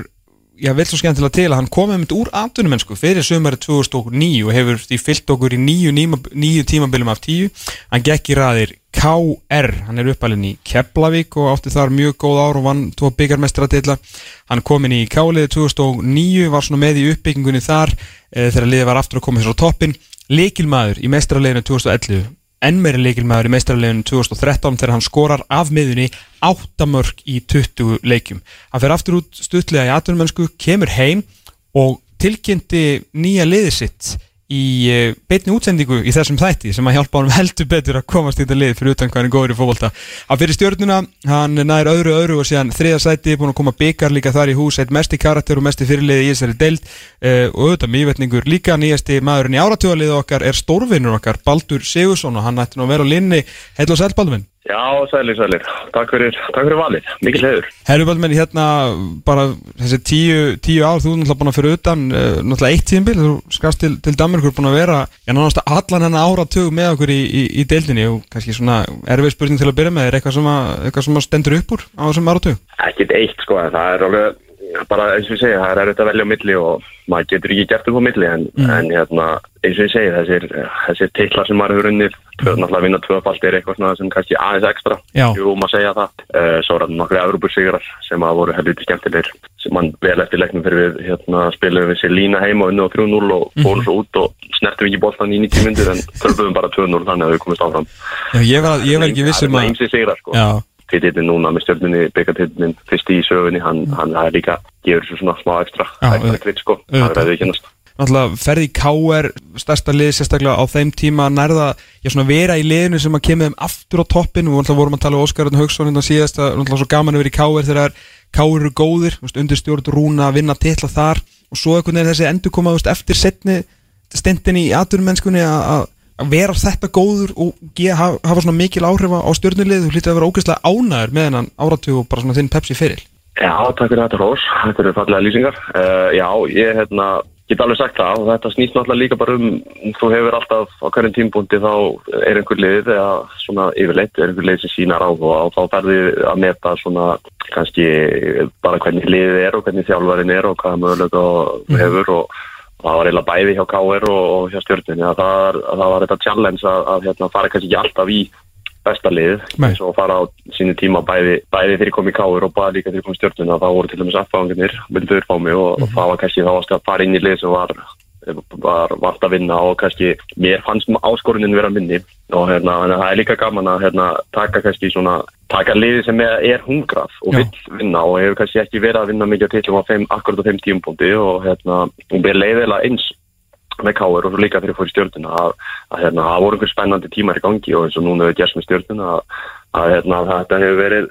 já, vil svo skemmtilega til að hann komið mynd úr atvinnumennsku fyrir sömari 2009 og hefur því fyllt okkur í nýju, nýju, nýju tímabilum af tíu. Hann gekk í raðir KR, hann er uppalinn í Keflavík og átti þar mjög góð ár og vann tvo byggarmestratilla Hann kom inn í K-liði 2009, var svona með í uppbyggingunni þar e, þegar liðið var aftur að koma þessar á toppin Líkilmaður í mestrarleginu 2011 enn meiri líkilmaður í mestrarleginu 2013 þegar hann skorar af miðunni 8 mörg í 20 leikjum. Hann fer aftur út stuttlega í atvinnumönsku kemur heim og tilkynnti nýja liðið sitt í uh, beitni útsendingu í þessum þætti sem að hjálpa honum heldur betur að komast í þetta lið fyrir utan hvað hann er góður í fótbolta. Hann fyrir stjórnuna, hann nær öðru öðru og síðan þriða sæti, búin að koma byggar líka þar í hús, eitt mesti karakter og mesti fyrirliði í þessari deild. Uh, og auðvitað mývetningur líka nýjasti maðurinn í áratugaliði okkar er stórvinnur okkar Baldur Sigursson og hann ætti nú að vera á linni heil og sæl Baldur minn Já, sælir, sælir. Takk fyrir, takk fyrir valið. Mikil hefur. Herru Baldur minn, hérna bara þessi tíu, tíu ár, þú er náttúrulega búin að fyrir utan uh, náttúrulega eitt tíðinbil, þú skast til, til Danmarkur búin að vera, já nánast allan hennar áratug með okkur í, í, í deildinni og kannski svona erfið spurning til að byrja með er eitthvað sem að, eitthvað sem að stendur upp úr á þessum áratug? Ekkert eitt, sko, en það er alveg, bara eins og ég segi, það er erfitt að velja á milli og maður getur ekki gert upp á milli, en, Mm. en hérna, eins og ég segi, þessir, þessir titlar sem maður hefur unnið, tvö, náttúrulega að vinna tvöfalt er eitthvað sem kannski aðeins ekstra, jú, maður segja það. Uh, svo er það nokkri Evropasigrar sem að voru helviti skemmtilegir, sem mann vel eftir leiknum fyrir við, hérna, spilum við sér lína heima unni á 3-0 og fórum svo út og snertum ekki boltan í 90 myndir en törfum bara 2-0 þannig að við komumst áfram. Já, ég var, ég var ekki vissum að og Titillin núna með stjórnunni, byggartitillin, fyrst í sögunni, hann, hann það er líka, gefur svo svona smá ekstra, kritt sko, það er að við kennast. náttúrulega ferði KR stærsta lið sérstaklega á þeim tíma nærða, já svona vera í liðinu sem að kemur þeim aftur á toppin, við náttúrulega vorum að tala um Óskar Örn Hauksson hérna síðast, að náttúrulega svo gaman að vera í KR þegar KR eru góðir, þú veist, undir stjórn Rúna að vinna titla þar. Og svo einhvern veginn þessi endur koma, veist, eftir setni stendin í atvinnumennskunni að að- vera þetta góður og ge, hafa, hafa svona mikil áhrif á stjórnulið, þú hlýtti að vera ógeðslega ánæður með hennan áratug og bara svona þinn Pepsi fyrir Já, takk fyrir þetta Rós, þetta eru fallega lýsingar. Uh, já, ég hérna, get alveg sagt það. Og þetta snýst náttúrulega líka bara um, þú hefur alltaf á hverjum tímpúndi þá er einhver lið eða svona yfirleitt er einhver lið sem sínar á og þá ferði að meta svona kannski bara hvernig liðið er og hvernig þjálfarin er og hvaða mögulega þú hefur og og það var eiginlega bæði hjá KR og, og hjá stjórnunni að það, það var þetta challenge að, að hérna, fara kannski ekki alltaf í besta lið. Nei. eins og fara á sínu tíma bæði, bæði þegar ég kom í KR og bara líka þegar ég kom í stjórnuna þá voru til dæmis affanginir vildur fá mig og, og það var kannski þá að fara inn í lið sem var var vant að vinna og kannski mér fannst áskorunin vera minni. Og hérna, það er líka gaman að hérna, taka kannski svona, taka liði sem er, hungrað og vill vinna og hefur kannski ekki verið að vinna mikið á titlum á þeim, akkurat á þeim tíumpúndi og hérna, og mér leiðilega eins með káir og svo líka þegar ég fór í stjórnuna að, að hérna, það voru einhver spennandi tímar í gangi og eins og núna hefur gerst með stjórnuna að, að hérna, þetta hefur verið,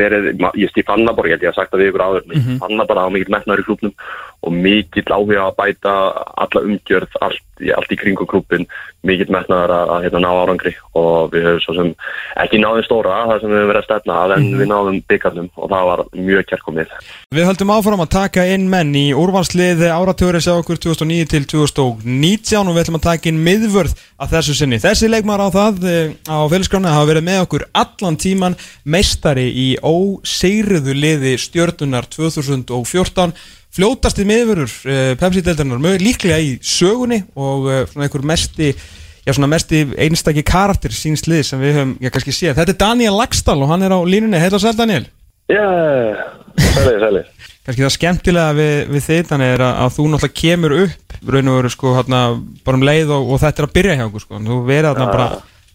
verið ég Fannaborg, ég held ég að sagt það við ykkur áður mm Mhm. Fannaborg hafa mikill metnaður í klubnum og mikill áhuga að bæta alla umgjörð, allt, allt í kringu klubin mikill metnaður að, að hérna, ná árangri og við höfum svo sem ekki náðum stóra, það sem við höfum verið að stefna að en við náðum byggarnum og það var mjög kærkomið Við höldum áfram að taka inn menn í úrvalslið áratugurins á okkur 2009 til 2019 og við ætlum að taka inn miðvörð að þessu sinni. Þessi leikmar á það eh, á félagsgrána hafa verið með okkur allan tíman meistari í óseiriðu liði stjörnunar 2014 fljótasti miðvörður uh, Pepsi-deldarinnar líklega í sögunni og uh, svona einhver mesti já, svona mesti einstaki karakter síns lið sem við höfum, já, kannski séð. Þetta er Daniel Lagstall og hann er á línunni. Heil og sæl, Daniel. Já, sæli, sæli kannski það skemmtilega við, við þitt er að, að þú náttúrulega kemur upp raun og veru sko hérna bara um leið og, og þetta er að byrja hjá okkur sko þú verið þarna bara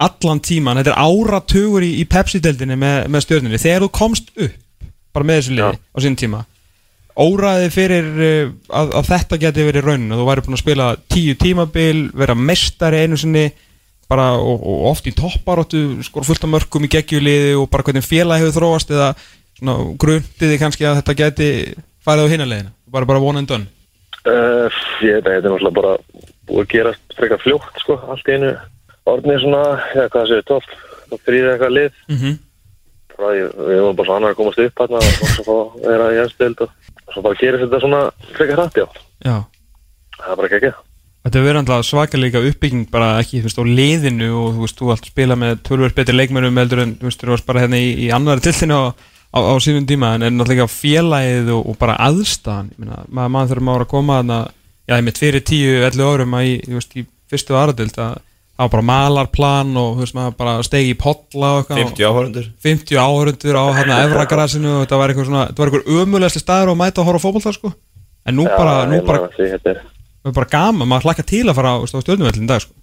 allan tíman þetta er áratugur í, í Pepsi-deldinni með, með stjórninni þegar þú komst upp bara með þessu liði á sín tíma óræði fyrir uh, að, að þetta geti verið raunin að þú væri búin að spila tíu tímabil vera mestari einu sinni bara, og, og oft í topparóttu skor fullt af mörgum í geggjulíði og bara hvernig félag hefur þróast eða svona grundiði kannski að þetta geti farið á hinnalegina, bara bara one and done. Uh, ég veit að þetta er náttúrulega bara búið að gerast frekar fljótt sko, allt í einu. Orðnið svona, já hvað séu, 12 og þrýðið eitthvað lið. Mm -hmm. Bara, ég, við varum bara svo annar að komast upp hérna og svo að vera í ennstild og svo bara gerist þetta svona frekar hrætt, já. Já, það er bara ekki ekki þetta verið alltaf svakalega uppbygging bara ekki, þú veist, á liðinu og þú veist, þú allt spila með tölvöld betri leikmennum heldur en, þú veist, þú varst bara hérna í, í annari tiltinu á, á, á síðan tíma. En er náttúrulega félagið og, og bara aðstæðan ég meina, maður, þurfum ára að koma þarna, já, ég með fyrir tíu, ellu árum að í, þú veist, í fyrstu aðradild að það var bara malarplan og veist, bara stegi í potla og eitthvað 50 áhörundur 50 áhörundur á hérna efragrasinu og þetta var eitthvað ömulegasti staður að mæta að horfa á fótbolta sko en nú Já, bara, nú bara, er bara gaman, maður hlakka til að fara á, á stjórnumvellin dag sko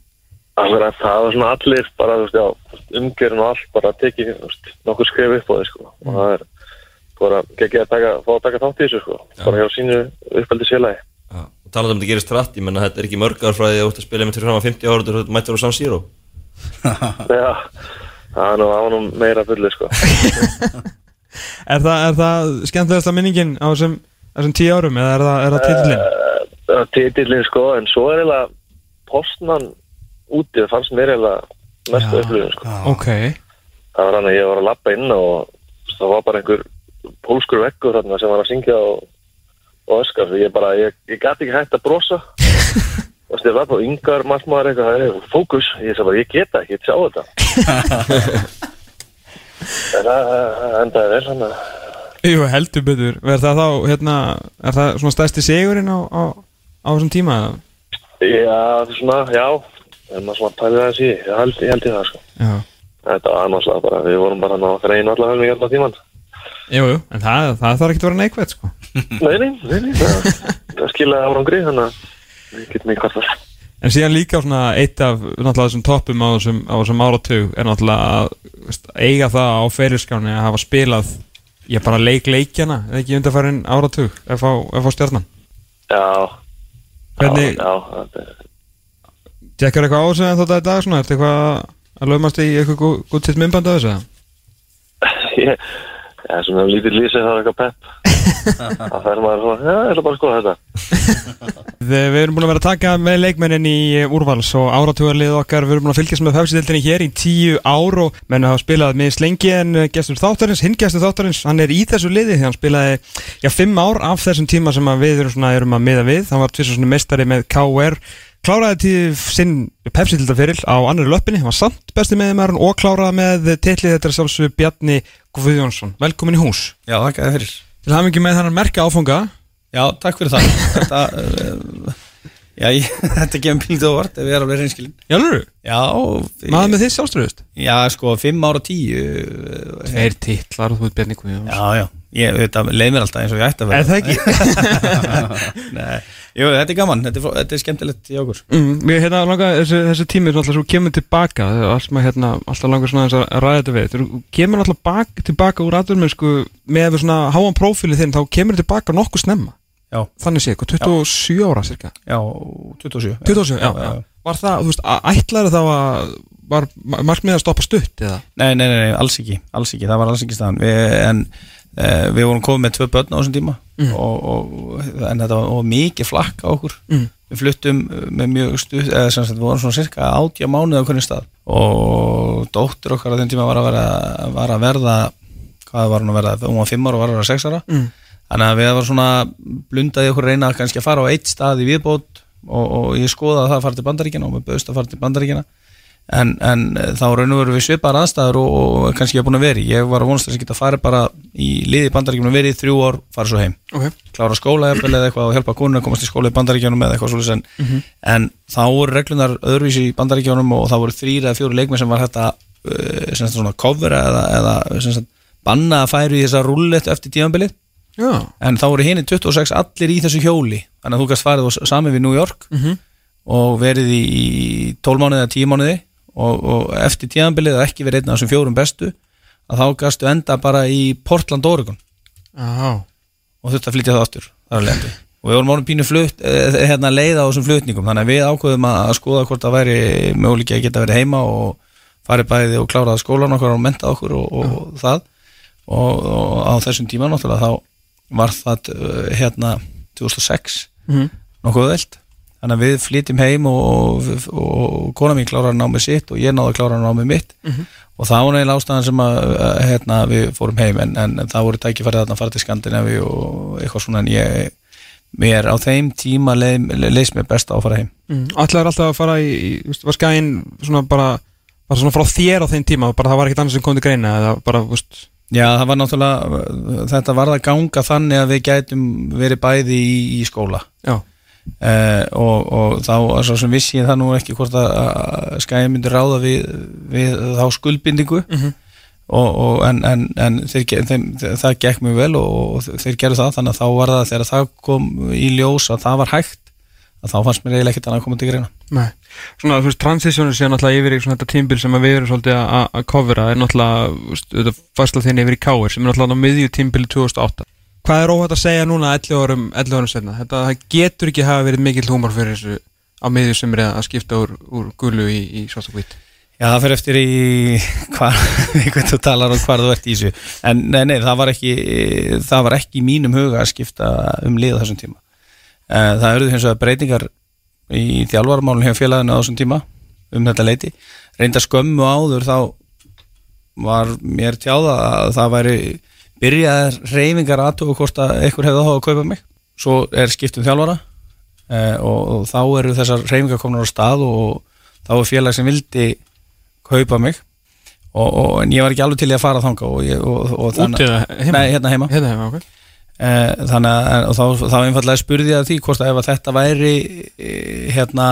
að það var svona allir bara, umgjörn og allt bara tekið, nokkur skrif upp á því, sko. Og það er bara geggið að taka, fá að taka þátt í þessu, sko. Bara hjá sínu uppeldi sélagi. Talað um að þetta gerist trætt, ég menna þetta er ekki mörg ár frá því að þú ert að spila með til fram að 50 áhörundur og þú mættur á San Siro Já, það er nú, það var nú meira fulli, sko. Er það, er það skemmtilegasta minningin á þessum, þessum tíu árum eða er það, er það titillin? Uh, titillin, sko, en svo er eiginlega postman úti, það fannst mér eiginlega mestu upplifin, sko. Ok, Það var hann að ég var að lappa inn og það var bara einhver pólskur vekkur þarna sem var að syngja og, og öskar. Svo ég bara, ég, ég gæti ekki hægt að brosa. og stið var bara yngar margmaður eitthvað, það er fókus. Ég sagði bara, ég geta ekki, ég sjá þetta. en það það endaði vel hann að jú heldur betur Er það þá, hérna, er það svona stærsti sigurinn á, á, á þessum tíma? Já, það er svona, já, en maður svona pælið aðeins í, ég held, ég held í það, sko. Já, Þetta var náttúrulega bara, við vorum bara að þreina allar helmingi allar tíman. Jú, jú, en það, það þarf ekki að vera neikvægt sko. Nei, nei, nei, nei, það, það skilaði árangri, þannig að við getum ekki hvað það. En síðan líka svona eitt af náttúrulega þessum toppum á þessum, á þessum áratug er náttúrulega að veist, eiga það á ferilskáni að hafa spilað ég bara leik leikjana eða ekki undarfærin áratug ef á stjarnan? Já, Hvernig, já, já, þetta er tekkar eitthvað á þessu en þetta í dag svona, ertu eitthvað að lögmast í eitthvað gú- gútt sitt myndband af þessu? ég, já, svona lítið lýsið það er eitthvað pepp það fer maður svona, já, ég ætla bara að skoða þetta. Við, erum búin að vera að taka með leikmennin í eh, úrvals og áratugarlið okkar, við erum búin að fylgjast með pepsi hér í tíu ár og menn hafa spilað með slengi en eh, gestur þáttarins, hinn gestur þáttarins, hann er í þessu liði því hann spilaði, já, fimm ár af þessum tíma sem við erum svona, erum að miða við, hann var tvisar svona mestari með KR, kláraði til sinn pepsi á annari löppinni, hann var samt besti með og kláraði með titlið. Þetta er sjálfsög Bjarni Guðjónsson, velkomin í hús. Já, þakka þér fyrir Til hafa ekki með þannig merka áfanga Já, takk fyrir það Þetta, uh, já, ég, þetta kemur pílítið á vart ef ég er alveg reynskilin Jálfur? Já Maður með þið sjálfströðust? Já, sko, fimm ára tíu uh, Tveir titlar og þú ert Bjarni Guðjóns Já, já, ég, leið mér alltaf eins og ég ætti að vera Er það ekki? Nei, jú, þetta er gaman, þetta er, þetta er skemmtilegt í okkur. Mm, mér hérna langar, þessi, þessi tími er alltaf svo kemur tilbaka, það allt maður hérna alltaf langar svona að ræða þetta við. Þú kemur alltaf bak, tilbaka úr atvinnumennsku með svona háan prófíli þinn þá kemur tilbaka nokkuð snemma. Já. þannig sé, hvað, 27 ára cirka? Já, 27 27, já, já, Var það, þú veist, ætlaði þá að var markmið að stoppa stutt eða? Nei, nei, nei, nei, alls ekki, alls ekki, það var alls ekki staðan. En við vorum komið með tvö börn á þessum tíma Mm. og, og, En þetta var mikið flakk á okkur Mm. Við fluttum uh, með mjög stuð eða sem sagt, við vorum svona cirka átja mánuð á hvernig stað og dóttir okkar á þeim tíma var að, vera, var að verða hvað var hún að verða, hún var fimm ára og var að vera sex ára Mm. þannig að við var svona blundaði okkur reyna kannski að fara á eitt stað í viðbót og, og ég skoðaði það að fara til bandaríkjana og mér bauðst að fara til bandaríkjana en, en eh, þá raun og veru við svipaðar aðstæður og, og kannski ég er búin að vera í. ég var að vonast að geta farið bara í liði í bandaríkjunum verið í þrjú ár, fara svo heim Ok. klára skóla eða eitthvað og hjálpa konun að komast í skóla í bandaríkjunum eða eitthvað svolítið en, Mhm. en þá voru reglunar öðruvísi í bandaríkjunum og þá voru þrýr eða fjóri leikmenn sem var þetta uh, sem sagt svona cover eða, eða banna að færu í þessa rullet eftir tímanbilið en þá voru hinni 26 allir í þessu hjóli þannig að þú gæst farið og sami við New York Mhm. og verið í 12 mánuði eða 10 mánuði og, og eftir tíðanbilið að ekki verið einn af þessum fjórum bestu að þá gastu enda bara í Portland, Oregon. Já. og þurfti að flytja það aftur og við vorum orðin pínu flutt, eh, hérna leiða á þessum flutningum. Þannig að við ákveðum að skoða hvort það væri möguleiki að geta verið heima og farið bæði og kláraði skólan okkar og mentað okkur og, og það. Og, og á þessum tíma náttúrulega þá var það uh, hérna 2006 Mhm. nokkuð veld þannig að við flytjum heim og, og, og kona mín kláraði námið sitt og ég náði að klára námið mitt Mhm. og það var neil ástæðan sem að að, hérna, við fórum heim en, en það voru tækifærið að fara til Skandinavi og eitthvað svona en ég mér á þeim tíma leist mér best á að fara heim Mm. Ætlaðir alltaf að fara í, var skæinn svona bara, bara svona frá þér á þeim tíma, bara það var ekkert annars sem kom til greina eða bara, veist Já, það var náttúrulega, þetta var að ganga þannig að við gætum verið bæði í, í skóla Já. Eh, og, og þá, svo sem vissi ég það nú ekki hvort að, skæði myndi ráða við, við þá skuldbindingu Mhm. og, og, en, en, en þeir, þeim, það gekk mjög vel og, og þeir gerðu það þannig að þá var það þegar það kom í ljós að það var hægt að þá fannst mér eiginlega ekkert annað að koma til greina Nei. Svona, þú veist, transitionið sé náttúrulega yfir í svona þetta tímbil sem við erum svolítið að covera er náttúrulega, þú veist, færsla þín yfir í Káir sem er náttúrulega á miðju tímbili 2008 Hvað er óhætt að segja núna 11 árum, 11 árum senna? Þetta getur ekki hafa verið mikill húmor fyrir þessu á miðju sem er að skipta úr, úr gulu í, í svart og hvít Já, það fyrir eftir í hvað þú talar og hvar þú ert í þessu. En nei, nei, það var ekki það var ekki mínum huga að skipta um lið á þessum tíma. Eh, það eruðu hins vegar breytingar í þjálfarmálun hjá félaginu á þessum tíma um þetta leiti reynda skömmu áður þá var mér tjáða að það væri byrjaðar reyfingar aðtöku hvort að einhver hefði áhuga að kaupa mig. Svo er skipt um þjálfara eh, og, og þá eru þessar reyfingar komnar á stað og þá er félag sem vildi kaupa mig. Og, og, en ég var ekki alveg til að fara þanga og, heima? Nei, hérna heima, Hérna heima, ok. Eh, þannig að og þá, þá einfallega spurði ég að því hvort að ef að þetta væri eh, hérna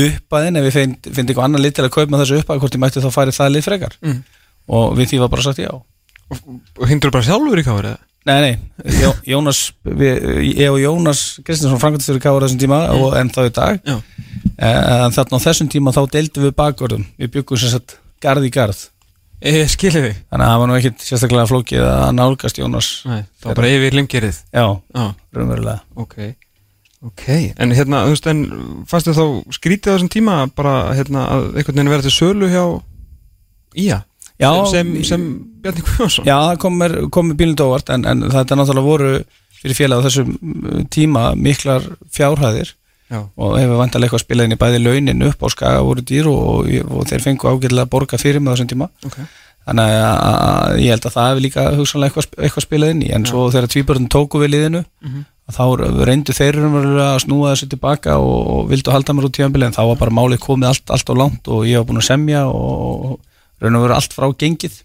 uppaðin ef ég find eitthvað annar lið til að kaupa þessu uppaði hvort ég mætti þá farið það lið frekar. Mm. og við því var bara sagt já Og hingdur bara sjálfur í Káir eða? Nei, nei, Jó, Jónas við, ég og Jónas Kristinsson framkvæmstur í Káur þessum tíma Mm. og enn þá í dag. Já. en þarna á þessum tíma þá deildum við bakvörðum. Við byggum sem sagt garð í garð. Ég skilði þig? Þannig að það var nú ekkit sérstaklega flókið að nálgast Jónas Nei, það var bara yfir limgerið. Já, Já, raunverulega. Ok Ok, en hérna, þú veist, en fannst þið þá skrítið á þessum tíma bara, hérna, að einhvern veginn vera til sölu hjá Ía Já, sem, sem, Bjarni Guðjónsson Já, það kom mér, kom mér bílund óvart en, en þetta náttúrulega voru fyrir félag á þessum uh, tíma miklar fjárhæðir Já. og hefur vantarlega eitthvað spilað inn í bæði launin upp á skaga voru dýr og, og þeir fengu ágætilega að borga fyrir með þessum tíma Ok. þannig að, að ég held að það hefur líka hugsanlega eitthvað, eitthvað spilað inn í en svo þegar tvíbörðin tóku við liðinu Mhm. þá reyndu þeir að snúa þessu tilbaka og, og vildu halda mér út tíðanbili en þá var bara málið komið allt, allt á langt og ég var búin að semja og raunverulega allt frá gengið.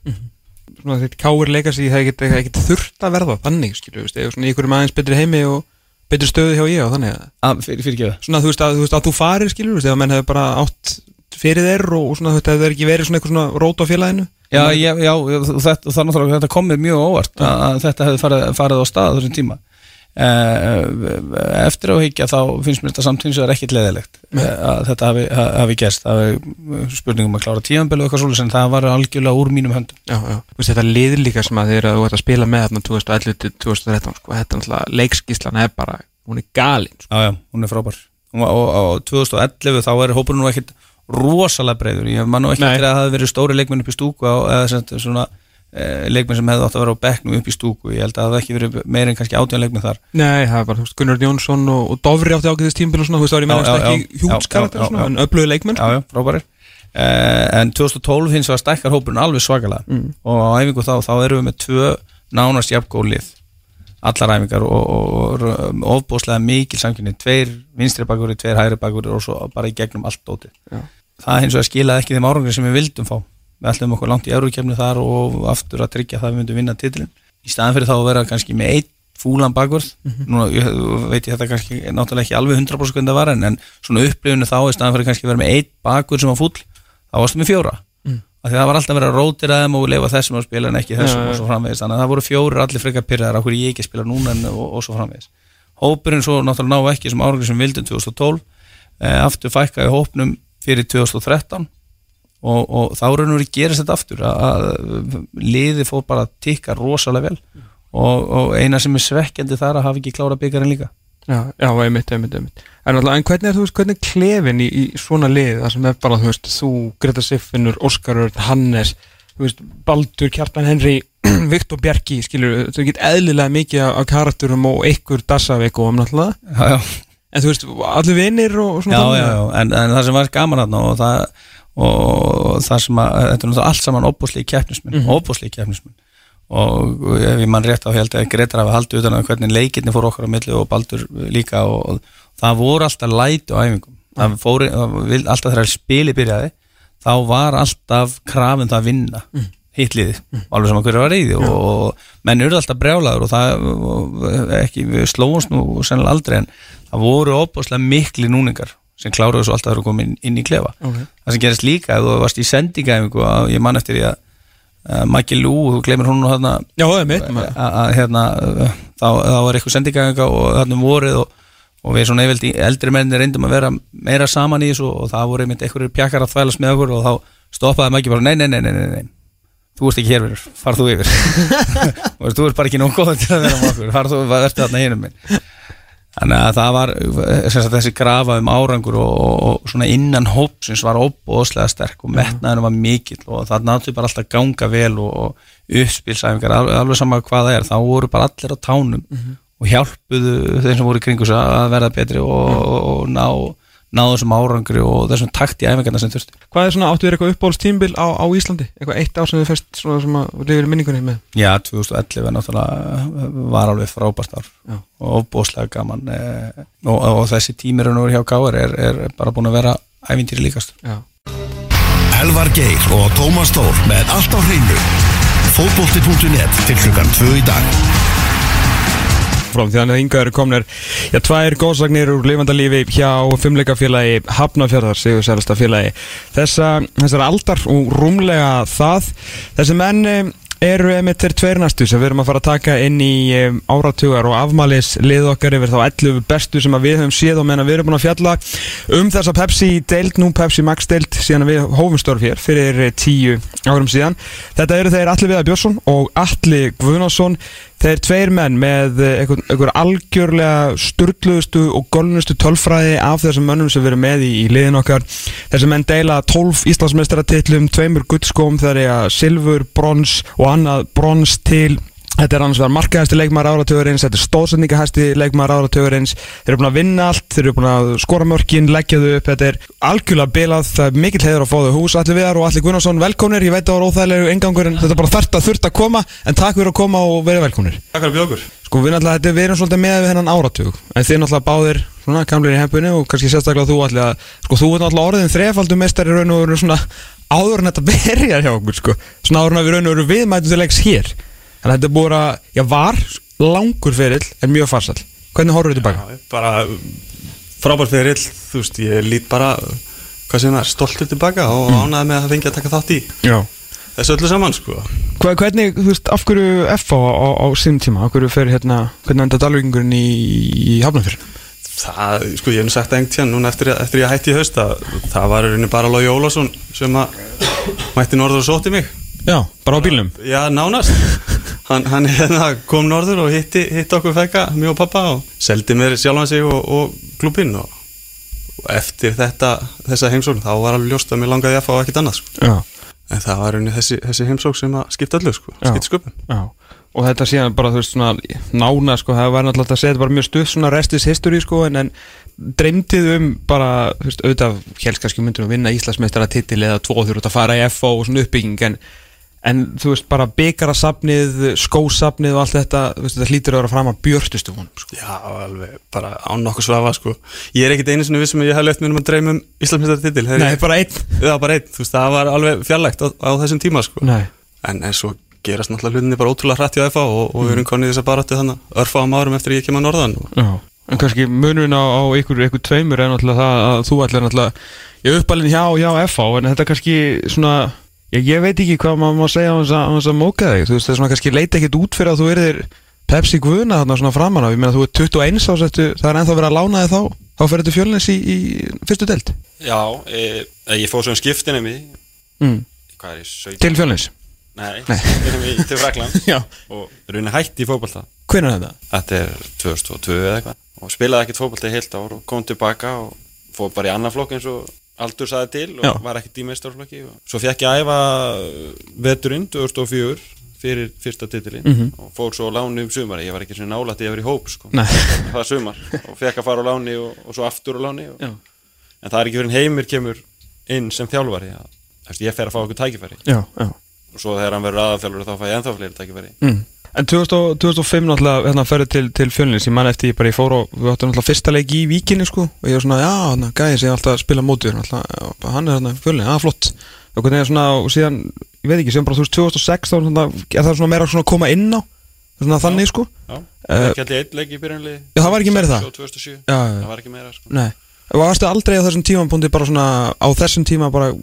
Svona þetta Káir leikast í það ekkert ekkert þurft að verða þannig, skilju, eða svona í einhverjum aðeins betri heimi og betri stöðu hjá ég og þannig að að, fyrir, fyrir Svona, þú veist, að þú, veist, að þú farir, skilju, eða menn hefur bara átt fyrir þeir og, og svona, veist, hefur ekki verið svona eitthvað svona rót á félaginu. Já, já, já þetta, það náttúrulega þetta kom mér mjög óvart að, að þetta hefði farið, farið á stað þessum tíma eftir á higgja þá finnst mér þetta samt hins vegar ekkit leðilegt Nei. að þetta hafi, hafi gerst. Það hafi spurningum að klára tímanbelu og eitthvað svolítið en það var algjörlega úr mínum höndum. Já, já, veist, þetta liður líka sem að þeir eru að spila með þarna 2011 til 2013, sko, þetta er náttúrulega leikskíslan er bara, hún er galin, sko. Já, já, hún er frábær. Og, og, og 2011 þá er hópurinn nú ekkit rosalega breyður, ég man nú ekki eftir að það hafi verið stóri leikmenn upp í stúku eða svona eh, leikmenn sem hefði átt að vera á bekknum upp í stúku. Ég held að það hafi ekki verið meir en kannski átján leikmenn þar. Nei, það er veist, Gunnar Jónsson og, og Dofri átti ágæðist tímbil og svona, þú veist, það var meðast já, ekki hjútskarakter en öflögu leikmenn, Já, já, frábærir. Uh, En 2012 hins vegar stækkar hópurinn alveg svakalega. Mm. og á æfingu þá, þá erum við með tvö nánast jafngólið allar æfingar og, ofbúslega mikil samkynni tveir vinstri bakuri, tveir hægri bakuri og svo bara í gegnum allt dóti. Það hins vegar skilaði ekki þeim árangri sem við vildum fá Við ætlum okkur langt í eurukefni þar og aftur að tryggja það að við myndum vinna titilin í staðan fyrir þá að vera kannski með einn fúlan bakvörð. Mhm. núna ég, veit ég þetta kannski náttúrulega ekki alveg 100% hvernig það var en, en svona upplifinu þá í staðan fyrir kannski að vera með einn bakvörð sem var fúll þá varstu með fjóra. Mm. af því það var alltaf að rótira þeim og leifa þessum að spila en ekki þessum já, og svo framvegis. Þannig að það voru fjórir allir frekar pyrraðar okkur ég ekki spila núna en, og, og svo framvegis. Hópurinn svo náttúrulega ná ekki sem árangur sem vildum 2012 eh, aftur fækkaði hópnum fyrir 2013 og, og þá raun og verið gerist þetta aftur að, að liði fór bara að tikka rosalega vel. Og, og eina sem er svekkjandi þar að hafa ekki klára byggarinn líka. Já, já, einmitt, einmitt, einmitt. En, alltaf, en hvernig er þú veist, hvernig er klefin í, í svona lið? Það sem er bara, þú veist, þú, Greta Siffinur, Óskar Örn, Hannes þú veist, Baldur, Kjartan Henry Viktor Bjarki, skilur, þú get eðlilega mikið af karakterum og einhver Dassavik og um náttúrulega. Já, já. En þú veist, allir vinnir og svona já, já, já, en, en það sem var gaman þarna og það, og það sem að þetta er náttúrulega allt saman óbúslegi keppnismenn mm Mhm. -hmm. óbúslegi keppnismenn og ef ég mann rétt á held að Gretar hafa haldið utan að hvernig leikirni fór okkar á milli og Baldur líka og, og það voru alltaf læti á æfingum það fóru, það vil, alltaf þegar spili byrjaði þá var alltaf krafin það að vinna mm. hitliði, alveg sem að hverju var reyði og, og menn eru alltaf brjálaður og það og ekki, við slóumst nú sennilega aldrei en það voru óbúslega mikli núningar sem kláruðu svo alltaf að koma inn, inn í klefa. Ok. það sem gerist líka þú varst í sendingæfingu og ég man eftir því að uh, Maggi Lú, þú glemir hún nú þarna Já, það mitt að hérna, þá, þá var eitthvað sendingæfinga og þarna um vorið og, og við svona yfirlt í eldri menni reyndum að vera meira saman í þessu og það voru einmitt einhverjir pjakkar að þvælast með okkur og þá stoppaði Maggi bara, nei, nei, nei, nei, nei, nei. þú ert ekki hér verður, farð þú yfir. Þú ert bara ekki nóg góð til að vera með okkur. Farð þú, verður þarna hinum minn þannig að það var sagt, þessi grafa um árangur og, og, og svona innan hópsins var óbóðslega sterk og metnaðinu var mikill og það náttúrulega bara alltaf ganga vel og, og uppspilsæfingar, alveg, alveg sama hvað það er þá voru bara allir á tánum og hjálpuðu þeim sem voru kringu að verða betri og, og, og ná, ná þessum árangri og þessum takt í æfingarna sem þurfti Hvað er svona, áttu þér eitthvað uppbólstímbil á, á Íslandi? Eitthvað eitt ár sem þið fyrst svona sem að lifir í minningunni með? Já, 2011 er náttúrulega var alveg frábært ár Já. og ofbóðslega gaman eh, og, og þessi tímir og hjá Káar er, er bara búin að vera ævintýri líkast Já. Elvar Geir og Tómas Þór með allt á hreinu Fótbolti.net til klukkan 2 í dag frá því að hingað eru komnir. Já, tvær góðsagnir úr lifandalífi hjá fimmleikafélagi Hafnafjörðar sigur sælasta félagi. Þessa, þessar aldar og rúmlega það. Þessi menn eh, eru með þeir tveir næstu sem við erum að fara að taka inn í um, áratugar og afmælis lið okkar yfir þá 11 bestu sem að við höfum séð og meðan við erum búin að fjalla um þessa Pepsi deild, nú Pepsi Max deild síðan að við hófum störf hér fyrir eh, tíu árum síðan. Þetta eru þeir Alli Viðar Björnsson og Alli Guðnason Þeir tveir menn með eh, einhver, einhver algjörlega sturgluðustu og golnustu tölfræði af þessum mönnum sem erum með í, í liðin okkar. Þessi menn deila 12 Íslandsmeistaratillum, tveimur guttskóm þegar ég að silfur, brons og annað brons til Þetta er annars vegar markaðasti leikmaður áratugurins, þetta er stóðsendingahæsti leikmaður áratugurins, þeir eru búin að vinna allt, þeir eru búin að skora mörkin, leggja þau upp, þetta er algjörlega bilað, það er mikill heiður að fá þau hús, allir viðar og allir Gunnarsson, velkomnir, ég veit að það var óþægilegu engangur en þetta er bara þarft að þurft að koma, en takk fyrir að koma og vera velkomnir. Takk fyrir okkur. Sko við náttúrulega, þetta, við erum svolítið með við hennan áratug, en þið náttúrulega báðir svona gamlir í hempinu og kannski sérstaklega þú allir að, sko þú ert náttúrulega orðin þrefaldur meistari raun og veru svona áður en þetta byrjar hjá okkur, sko, svona áður en við raun og veru viðmætum til leiks hér. Að þetta er búið að, já var langur ferill en mjög farsall. Hvernig horfum við tilbaka? Bara frábær fyrir þú veist, ég lít bara hvað sem er, stoltur tilbaka og mm. ánæði með að fengi að taka þátt í Já. þessu öllu saman, sko Hva, hvernig, þú veist, af hverju FH á, á, á sín tíma, af hverju fer hérna, hvernig enda dalvíkingurinn í, í Hafnarfjörn? það, sko, ég hef nú sagt það einhvern tíðan núna eftir, eftir ég hætti í haust að það var rauninni bara Lógi Ólásson sem að mætti norður og sótti mig Já, bara á bílnum? Já, nánast hann, hann hérna, kom norður og hitti, hitti okkur fekka, mig og pappa og seldi mér sjálfan sig og, og klubinn og, og eftir þetta þessa heimsókn þá var alveg ljóst að mér langaði að fá ekkert annað sko. En það var rauninni þessi, þessi heimsókn sem að skipta öllu sko, skipta sköpun og þetta síðan bara, þú veist, svona nána, sko, það var náttúrulega að segja þetta bara mjög stuð svona restis history, sko, en, en dreymdið um bara, þú veist, auðvitað helskast myndir að vinna Íslandsmeistara titil eða tvo þú ert að fara í FO og svona uppbygging en, en þú veist, bara byggarasafnið skósafnið og allt þetta veist, þetta hlýtur að vera fram að björtustu hún sko. Já, alveg, bara án nokkuð svafa sko. Ég er ekkit einu sinni vissum að ég hef lett mér um að dreyma um Íslandsmeistaratitil Nei, bara einn Já, bara einn, þú veist, það var alveg fjarlægt á, á þessum tíma sko. Nei. en, en svo gerast náttúrulega hlutinni bara ótrúlega hrætt hjá FA og, og við erum konið þess að baráttu þannig örfáum árum eftir ég kem að norðan og, en kannski munurinn á, á ykkur, ykkur tveimur er náttúrulega það að þú ætlar náttúrulega ég uppalinn hjá, hjá FH en þetta kannski svona ég, ég veit ekki hvað maður má segja á þess að, á þess að móka þig. Þú veist það er svona kannski leita ekkit út fyrir að þú erðir Pepsi Guðna þarna svona framan á ég meina þú er 21 ásettu það er ennþá verið að lána þig þá. Þá fyrir þetta fjölnins í, í fyrstu delt Já, e, ég fóð svona skiptinum í mm. hvað er ég, 17? til fjölnins Nei, Nei. til Frakland og raunin hætti í fótbolta. Hvenær er þetta? Þetta er 2002 eða eitthvað. Og spilaði ekkert fótbolta í heilt ár og kom tilbaka og fór bara í annan flokk eins og Aldur saði til og Já. var ekkert í meistarflokki svo fekk ég að æfa veturinn 2004 fyrir fyrsta titilin Mhm. og fór svo á láni um sumari, ég var ekki svona nálætt ég var í hóp sko, það er sumar og fekk að fara á láni og, og svo aftur á láni og, en það er ekki fyrir en heimir kemur inn sem þjálfari að, ég fer að fá okkur tækifæri Já, já. og svo þegar hann verður aðalþjálfur þá fæ ég ennþá fleiri tækifæri Mm. En 2000, 2005 náttúrulega hérna ferði til, til fjölnins, ég man eftir ég bara ég fór og við áttum náttúrulega fyrsta leik í víkinni sko. Og ég var svona, já, hann gæði sig alltaf að spila mótið náttúrulega, hann er hérna fjölni, já, flott. Og hvernig er svona, og síðan, ég veit ekki, síðan bara þú veist 2006 þá er er það svona meira svona að koma inn á? Svona þannig sko? Já, það er ekki eitt leik í byrjunli Já, það var ekki meira það? 2007, Já, já. það var ekki meira sko. Nei, og varstu aldrei á þessum tímapunkti bara svona, á þessum tíma bara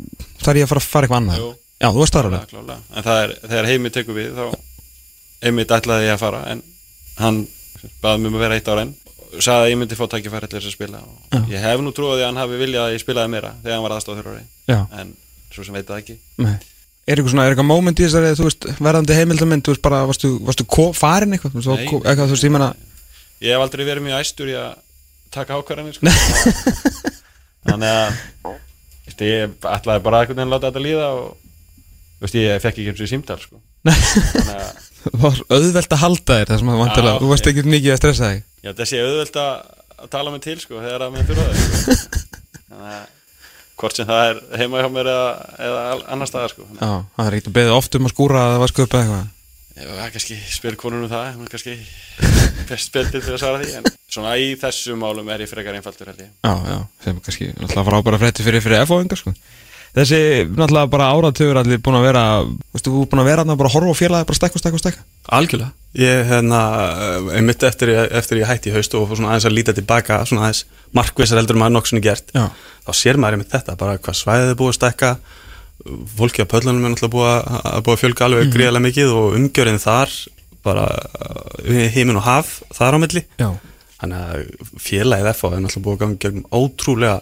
þarf ég að fara fara eitthvað annað. Já, þú varst þar alveg. En það er, þegar heimi tekur við þá einmitt ætlaði ég að fara en hann baði mig um að vera eitt ára enn og sagði að ég myndi fá tækifæri til þess að spila og Já. ég hef nú trúið að hann hafi viljað að ég spilaði meira þegar hann var Já. en svo sem veit það ekki Nei. Er eitthvað svona, er eitthvað moment í þessari, þú veist, verðandi heimildamind, þú veist, bara, varstu, varstu farin eitthvað, Nei, ko- eitthvað, þú veist, ég menna, ég hef aldrei verið mjög æstur í að taka ákvarðanir sko. þannig að ég ætlaði bara að láta þetta líða og veist, ég fekk ekki eins og símtal sko. þannig að var auðvelt að halda þér, það sem að vantilega, Já, þú varst ekki mikið að stressa þig. Já, sé auðvelt að, tala mig til sko, þegar að mér þurfa það sko. Þannig að hvort sem það er heima hjá mér eða, eða annar staðar sko. Já, það er ekkert að beða oft um að skúra að það var sköpa eitthvað. Var kannski spyr konunum það, er kannski best spiltið fyrir að svara því, en svona í þessum málum er ég frekar einfaldur held ég. Já, já, sem kannski náttúrulega frábæra frétti fyrir, fyrir FO-ingar, sko. Þessi, náttúrulega bara áratugur allir búin að vera, veistu, þú búin að vera bara að horfa á félagi, bara stekka og stekka og stekka. Algjörlega. Ég, hérna, einmitt eftir, ég- eftir ég hætti í haust og svona aðeins að líta tilbaka, svona aðeins markvisar heldur maður nokkuð sinni gert, Já. þá sér maður einmitt þetta, bara hvað svæðið er búið að stekka, fólki á pöllunum er náttúrulega búið að, að búið að fjölga alveg Mhm. gríðarlega mikið og umgjörinn þar, bara heimin og haf þar á milli. Já. Þannig að félagið FH er náttúrulega búið að ganga ótrúlega,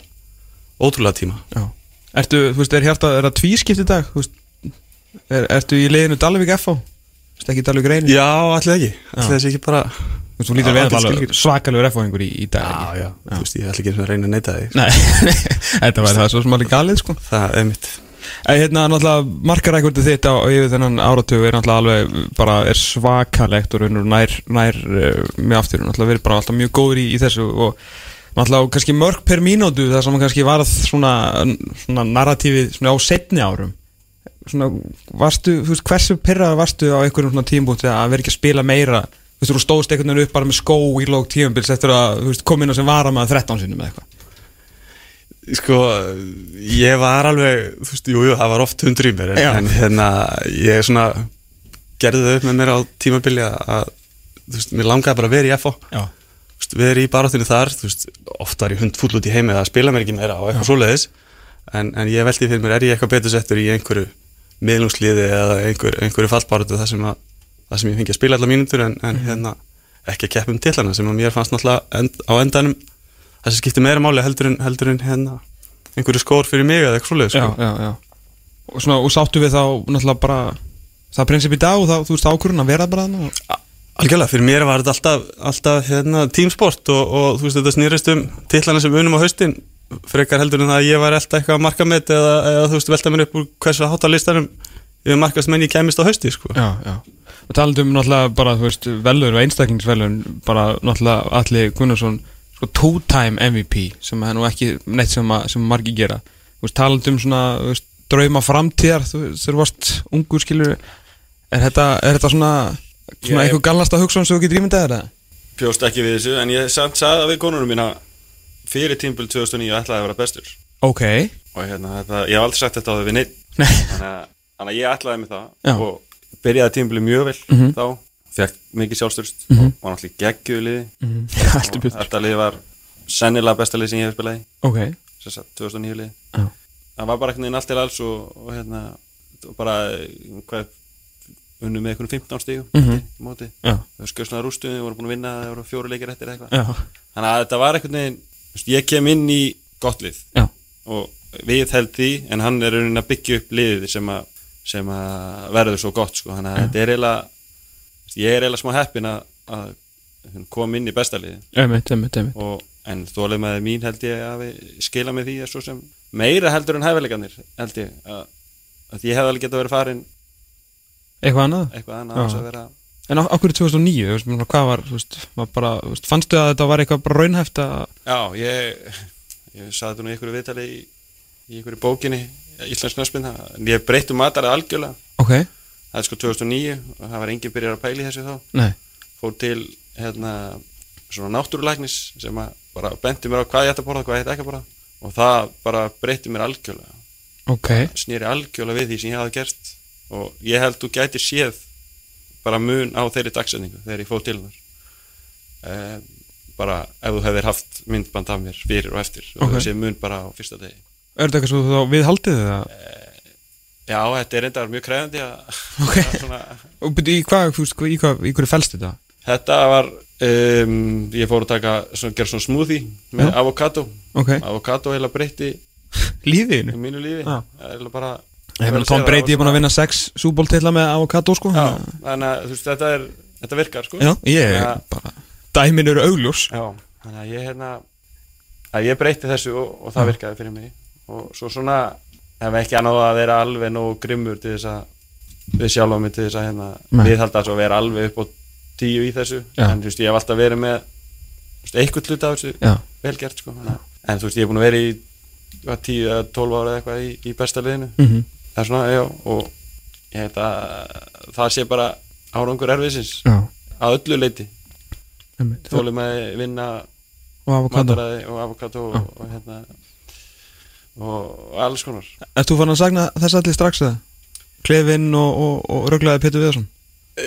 ótrúlega tíma. Já. Ertu, þú veist, er hjarta, er það tvískipt í dag, þú veist, er, ertu í liðinu Dalvik FO? Þú veist, ekki Dalvik reyni? Já, allir ekki, allir þessi ekki bara Þú veist, þú lítur Já, alveg skilgreint. svakalegur FO-ingur í, í dag, Já, já, þú veist, ég ætla ekki að reyna að neita því. Nei, þetta var það svo alveg galið, sko. Það er mitt. Æ, hérna, náttúrulega, markarækvöldu þitt á yfir þennan áratug er náttúrulega alveg bara er svakalegt og raunur nær, nær uh, með aftur, náttúrulega verið bara alltaf mjög góður í, í þessu og náttúrulega kannski mörg per mínútu þar sem kannski varð svona, svona narratífið svona á setni árum. Svona, varstu, þú veist, hversu perrað varstu á einhverjum svona tímbúti að vera ekki að spila meira? Þú veist, þú stóðst einhvern veginn upp bara með skó í lók tímabils eftir að, þú veist, kom inn á sem varamaður 13 sinnum eða eitthvað. Sko, ég var alveg, þú veist, jú, jú, það var oft hundur í mér, en, en hérna, ég svona gerði það upp með mér á tímabili að, þú veist, mér langaði bara að vera í FO, Já. Veist, vera í baráttinu þar, veist, oft var ég hund fúll út í heimi að spila mér ekki meira og eitthvað svoleiðis, en, en ég veldi fyrir mér, er ég eitthvað betur settur í einhverju miðlungsliði eða einhver, einhverju fallbaráttu þar sem að, sem ég fengi að spila allar mínútur en, en hérna, ekki að keppa um tillana sem að mér fannst náttúrulega end, á endanum það sem skiptir meira máli heldur en, heldur en hérna, einhverju skór fyrir mig eða eitthvað svoleiðis já, sko. já, já. Og, svona, og sáttu við þá náttúrulega bara það prinsip í dag og þá, þú veist ákvörðun að vera bara þannig. Algjörlega, fyrir mér var þetta alltaf, alltaf hérna, tímsport og, og þú veist þetta snýrist um tillana sem við unum á haustin frekar heldur en það að ég var alltaf eitthvað að marka mitt eða, eða þú veist velta mér upp úr hversu hátta listanum ég markast menn ég kemist á hausti sko. Já, já. Og talandi um náttúrulega bara, þú veist, velur og einstaklingsvelun, bara náttúrulega allir Gunnarsson, sko, two-time MVP sem er nú ekki neitt sem, að, sem margir gera, þú veist, talandi um svona, þú veist, drauma framtíðar þú veist, þú varst ungur, skilur er þetta, er þetta svona svona eitthvað gallast að hugsa um þú getur ímyndað þetta? Pjóst ekki við þessu en ég samt sagði það við konunum mína fyrir tímbil 2009 ætlaði að vera bestur Ok, og hérna, þetta, ég hef aldrei sagt þetta á þau við neitt Nei. þannig, að, að ég ætlaði með það Já. og byrjaði tímbili mjög vel Mhm. þá, fekk mikið sjálfstyrst Mhm. og var náttúrulega geggjuð liði. Heldur og betur. þetta liði var sennilega besta liði sem ég hef spilað í ok sem sagt 2009 liði Já. það var bara einhvern veginn allt til alls og, og hérna bara hvað unnum með einhvern 15 stígum Mhm. í móti Já. það var skjörslega rústuði, við vorum búin að vinna það voru fjóru leikir eftir eitthvað þannig að þetta var þú veist, ég kem inn í gott lið Já. og við held því en hann er raunin að byggja upp liðið sem að sem að verður svo gott sko. þannig að þetta er eiginlega ég er eiginlega smá heppin að, að koma inn í bestaliði en þólið með mín held ég að skila með því svo sem meira heldur en hæfileikanir held ég að, að ég hef alveg getað verið farin Eitthvað annað? eitthvað annað vera En af hverju 2009, þú veist, svona, hvað var, veist, var bara, veist, fannstu að þetta var eitthvað raunhæft að, Já, ég, ég saði þetta nú í einhverju viðtali í, í einhverju bókinni Íslands knöspinn, en ég breytti matarið algjörlega. Ok, það er sko 2009 og það var enginn byrjar að pæla í þessu þá. Nei. fór til hérna svona náttúrulæknis sem bara benti mér á hvað ég ætti að borða, hvað ég ætti ekki að borða. Og það bara breytti mér algjörlega. Ok, snýri algjörlega við því sem ég hafði gert og ég held þú gætir séð bara mun á þeirri dagsetningu þegar ég fóð til þar e, bara ef þú hefðir haft myndband af mér fyrir og eftir og Ok. þú séð mun bara á fyrsta degi er þetta eitthvað svo þá við haldið það? já, þetta er reyndar mjög krefandi að Ok. svona, Og í hvað, þú í hverju fælst þetta? þetta var um, ég fór að taka svona, gera svona smoothie með avokado Ok. avokado heila breytti Lífiðinu? mínu lífi. Það eiginlega bara Meina, Tom Brady er búin að vinna sex súbóltilla með avokado, sko. Já, þannig að þú veist, þetta er þetta virkar, sko Já, ég að- bara, dæmin eru augljós. Já, þannig að ég hérna að ég breytti þessu og, og það Já. virkaði fyrir mig og svo svona hef ekki annað að vera alveg nóg grimmur til þess að við sjálfa mig til þess að hérna viðhalda og vera alveg upp á tíu í þessu en þú veist, ég hef alltaf verið með eitthvað hluta af þessu Já. vel gert sko að- en þú veist, ég er búin að vera í hvað, tíu eða tólf ára eða eitthvað í, í besta liðinu Mhm. það er svona, já, og ég heit að það sé bara árangur erfiðsins að öllu leiti þólum að vinna Og mataræði og avokado og, og hérna og alls konar. Þú fann að sagna þess allir strax eða? Klefinn og, og, og röglaði Pétur Viðarsson?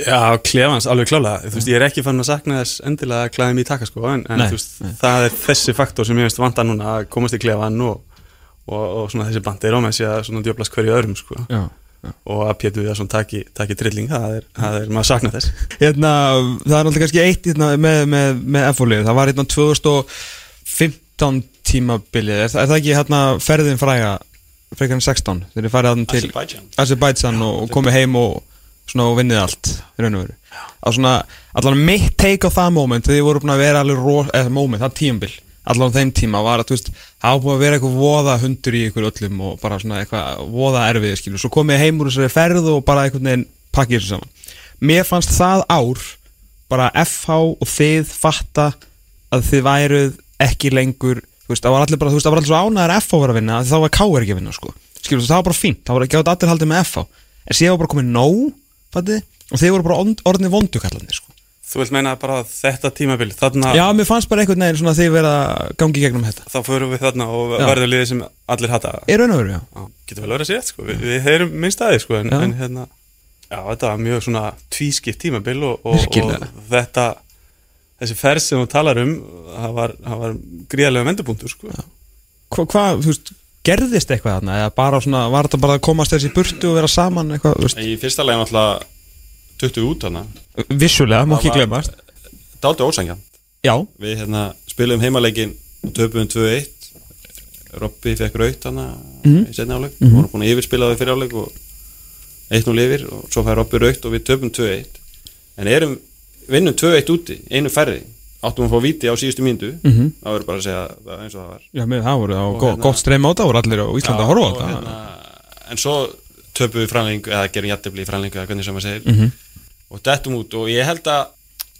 Já, klefans, alveg klálega Þú veist, ég er ekki fann að sakna þess endilega að klæða mig í taka sko, en, en Nei, þú veist, það er þessi faktor sem ég veist vanta núna að komast í klefan og, og, og svona þessi bandi er með sig að svona djöflast hverju öðrum sko. Já, og að Pétur Viðarsson taki, taki trilling, það er, það er maður sakna þess. Hérna, það er náttúrulega kannski eitt hérna, með, með, með F-fólið, það var hérna 2015 tímabilið, er, er það ekki hérna ferðin fræga, frekar en 16, þegar þið farið hérna til Azerbaijan. Og, og komið heim og, svona, og vinnið allt, í raun og veru. Að svona, allan mitt take á það moment, þegar þið voru búin að vera alveg ró, eða moment, það tímabil, allan á þeim tíma var að, þú veist, það búin að vera eitthvað voða hundur í ykkur öllum og bara svona eitthvað voða erfið, skilur, svo komið þið heim úr þessari ferð og bara einhvern veginn pakkið þessu saman. Mér fannst það ár bara FH og þið fatta að þið væruð ekki lengur þú veist, það var allir bara, þú veist, það var allir svo ánæður að FH var að vinna, því þá var K er ekki að vinna, sko. Skilur, það var bara fínt, það var ekki átt allir haldið með FH en síðan var bara komið nóg, fattið og þið voru bara orðnir vondukallarnir, sko Þú vilt meina bara þetta tímabil þarna, Já, mér fannst bara einhvern veginn svona að þið verða að gangi í gegnum þetta þá förum við þarna og Já. verðum liðið sem allir hata Í raun og veru, já. Getur vel verið að sé sko. við, við heyrum minn staði sko, en, en hérna Já, þetta var mjög svona tvískipt tímabil og, og, og þetta þessi ferð sem þú talar um það var, var gríðarlega vendupunktur sko. Hva, hvað, þú veist, gerðist eitthvað þarna eða bara svona, var þetta bara að komast þessi burtu og vera saman eitthvað, Í fyrsta legin alltaf 20 út hana Vissulega, má ekki glemast Dálítið ósangjan Já. Við hérna spilum heimaleikin og töpum 2-1 Robby fekk raut hana Mhm. í setni áleik Mhm. Við vorum búin að yfirspila það fyrir áleik og 1-0 yfir og svo fær Robby raut og við töpum 2-1 En erum, vinnum 2-1 úti einu færri. Áttum að fá víti á síðustu mínútu. Mhm. það verður bara að segja það eins og það var. Já, með það voru Og og go, hérna- gott streym á þetta voru allir á Íslanda að horfa á og þetta hérna, en svo töpum við framlengu eða gerum jættefli í framlengu eða hvernig sem maður segir. Mhm. og dettum út og ég held að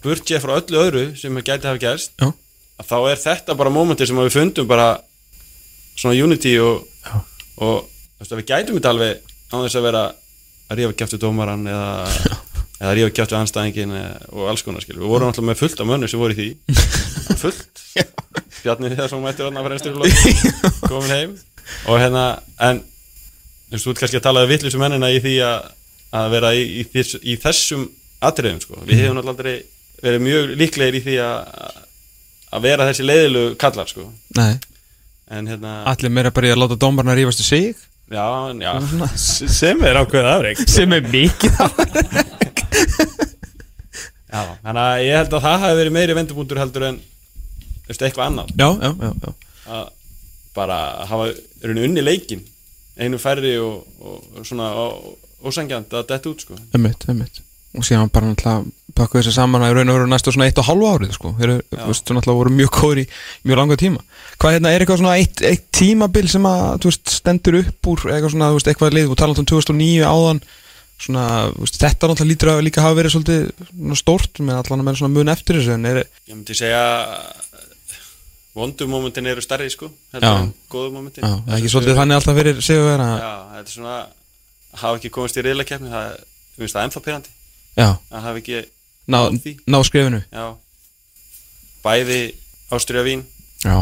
burt ég frá öllu öðru sem gæti hafa gerst Já. að þá er þetta bara mómentir sem að við fundum bara svona unity og, og veist, að við gætum þetta alveg á þess að vera að rífa við dómaran eða, eða rífa við anstæðingin og alls konar skil við vorum alltaf með fullt af mönnum sem voru í því. Fullt. Bjarni þegar svo mættur að fara einstur komin heim. Og hérna en þú ert kannski að tala við vittlisum mennina í því að, að vera í, í, þess, í þessum atriðum sko. við hefum náttúrulega aldrei verið mjög líklegir í því að að vera þessi leiðilu kallar sko. Nei, en hérna allir meira bara í að láta dómarna rífast í sig? Já, já, sem er ákveðið afreik sem er mikið já, þannig að ég held að það hafi verið meiri vendupunktur heldur en eitthvað annað. Já, já, já, já. að bara hafa unni leikin einu færri og, og svona og, ósengjant að detta út sko. Einmitt, einmitt. Og síðan bara náttúrulega pakku þessi saman að í raun og veru næstu svona eitt og halvu árið sko. Þeir eru, náttúrulega voru mjög góður í mjög langa tíma. Hvað hérna, er eitthvað svona eitt, eitt tímabil sem að, veist, stendur upp úr eitthvað svona, veist, eitthvað lið, þú talar um 2009 áðan svona, veist, þetta náttúrulega lítur að líka hafa verið svolítið stórt með allan að menn svona mun eftir þessu en er, Ég myndi segja vondu momentin eru stærri sko heldur en góðu momentin. Já, það er ekki svolítið þannig alltaf fyrir sig að vera þetta er svona hafa ekki komist í reyðleikefni það finnst það ennþá pyrrandi Já. að hafa ekki ná, ná skrifinu Já, bæði Ástriða Vín Já,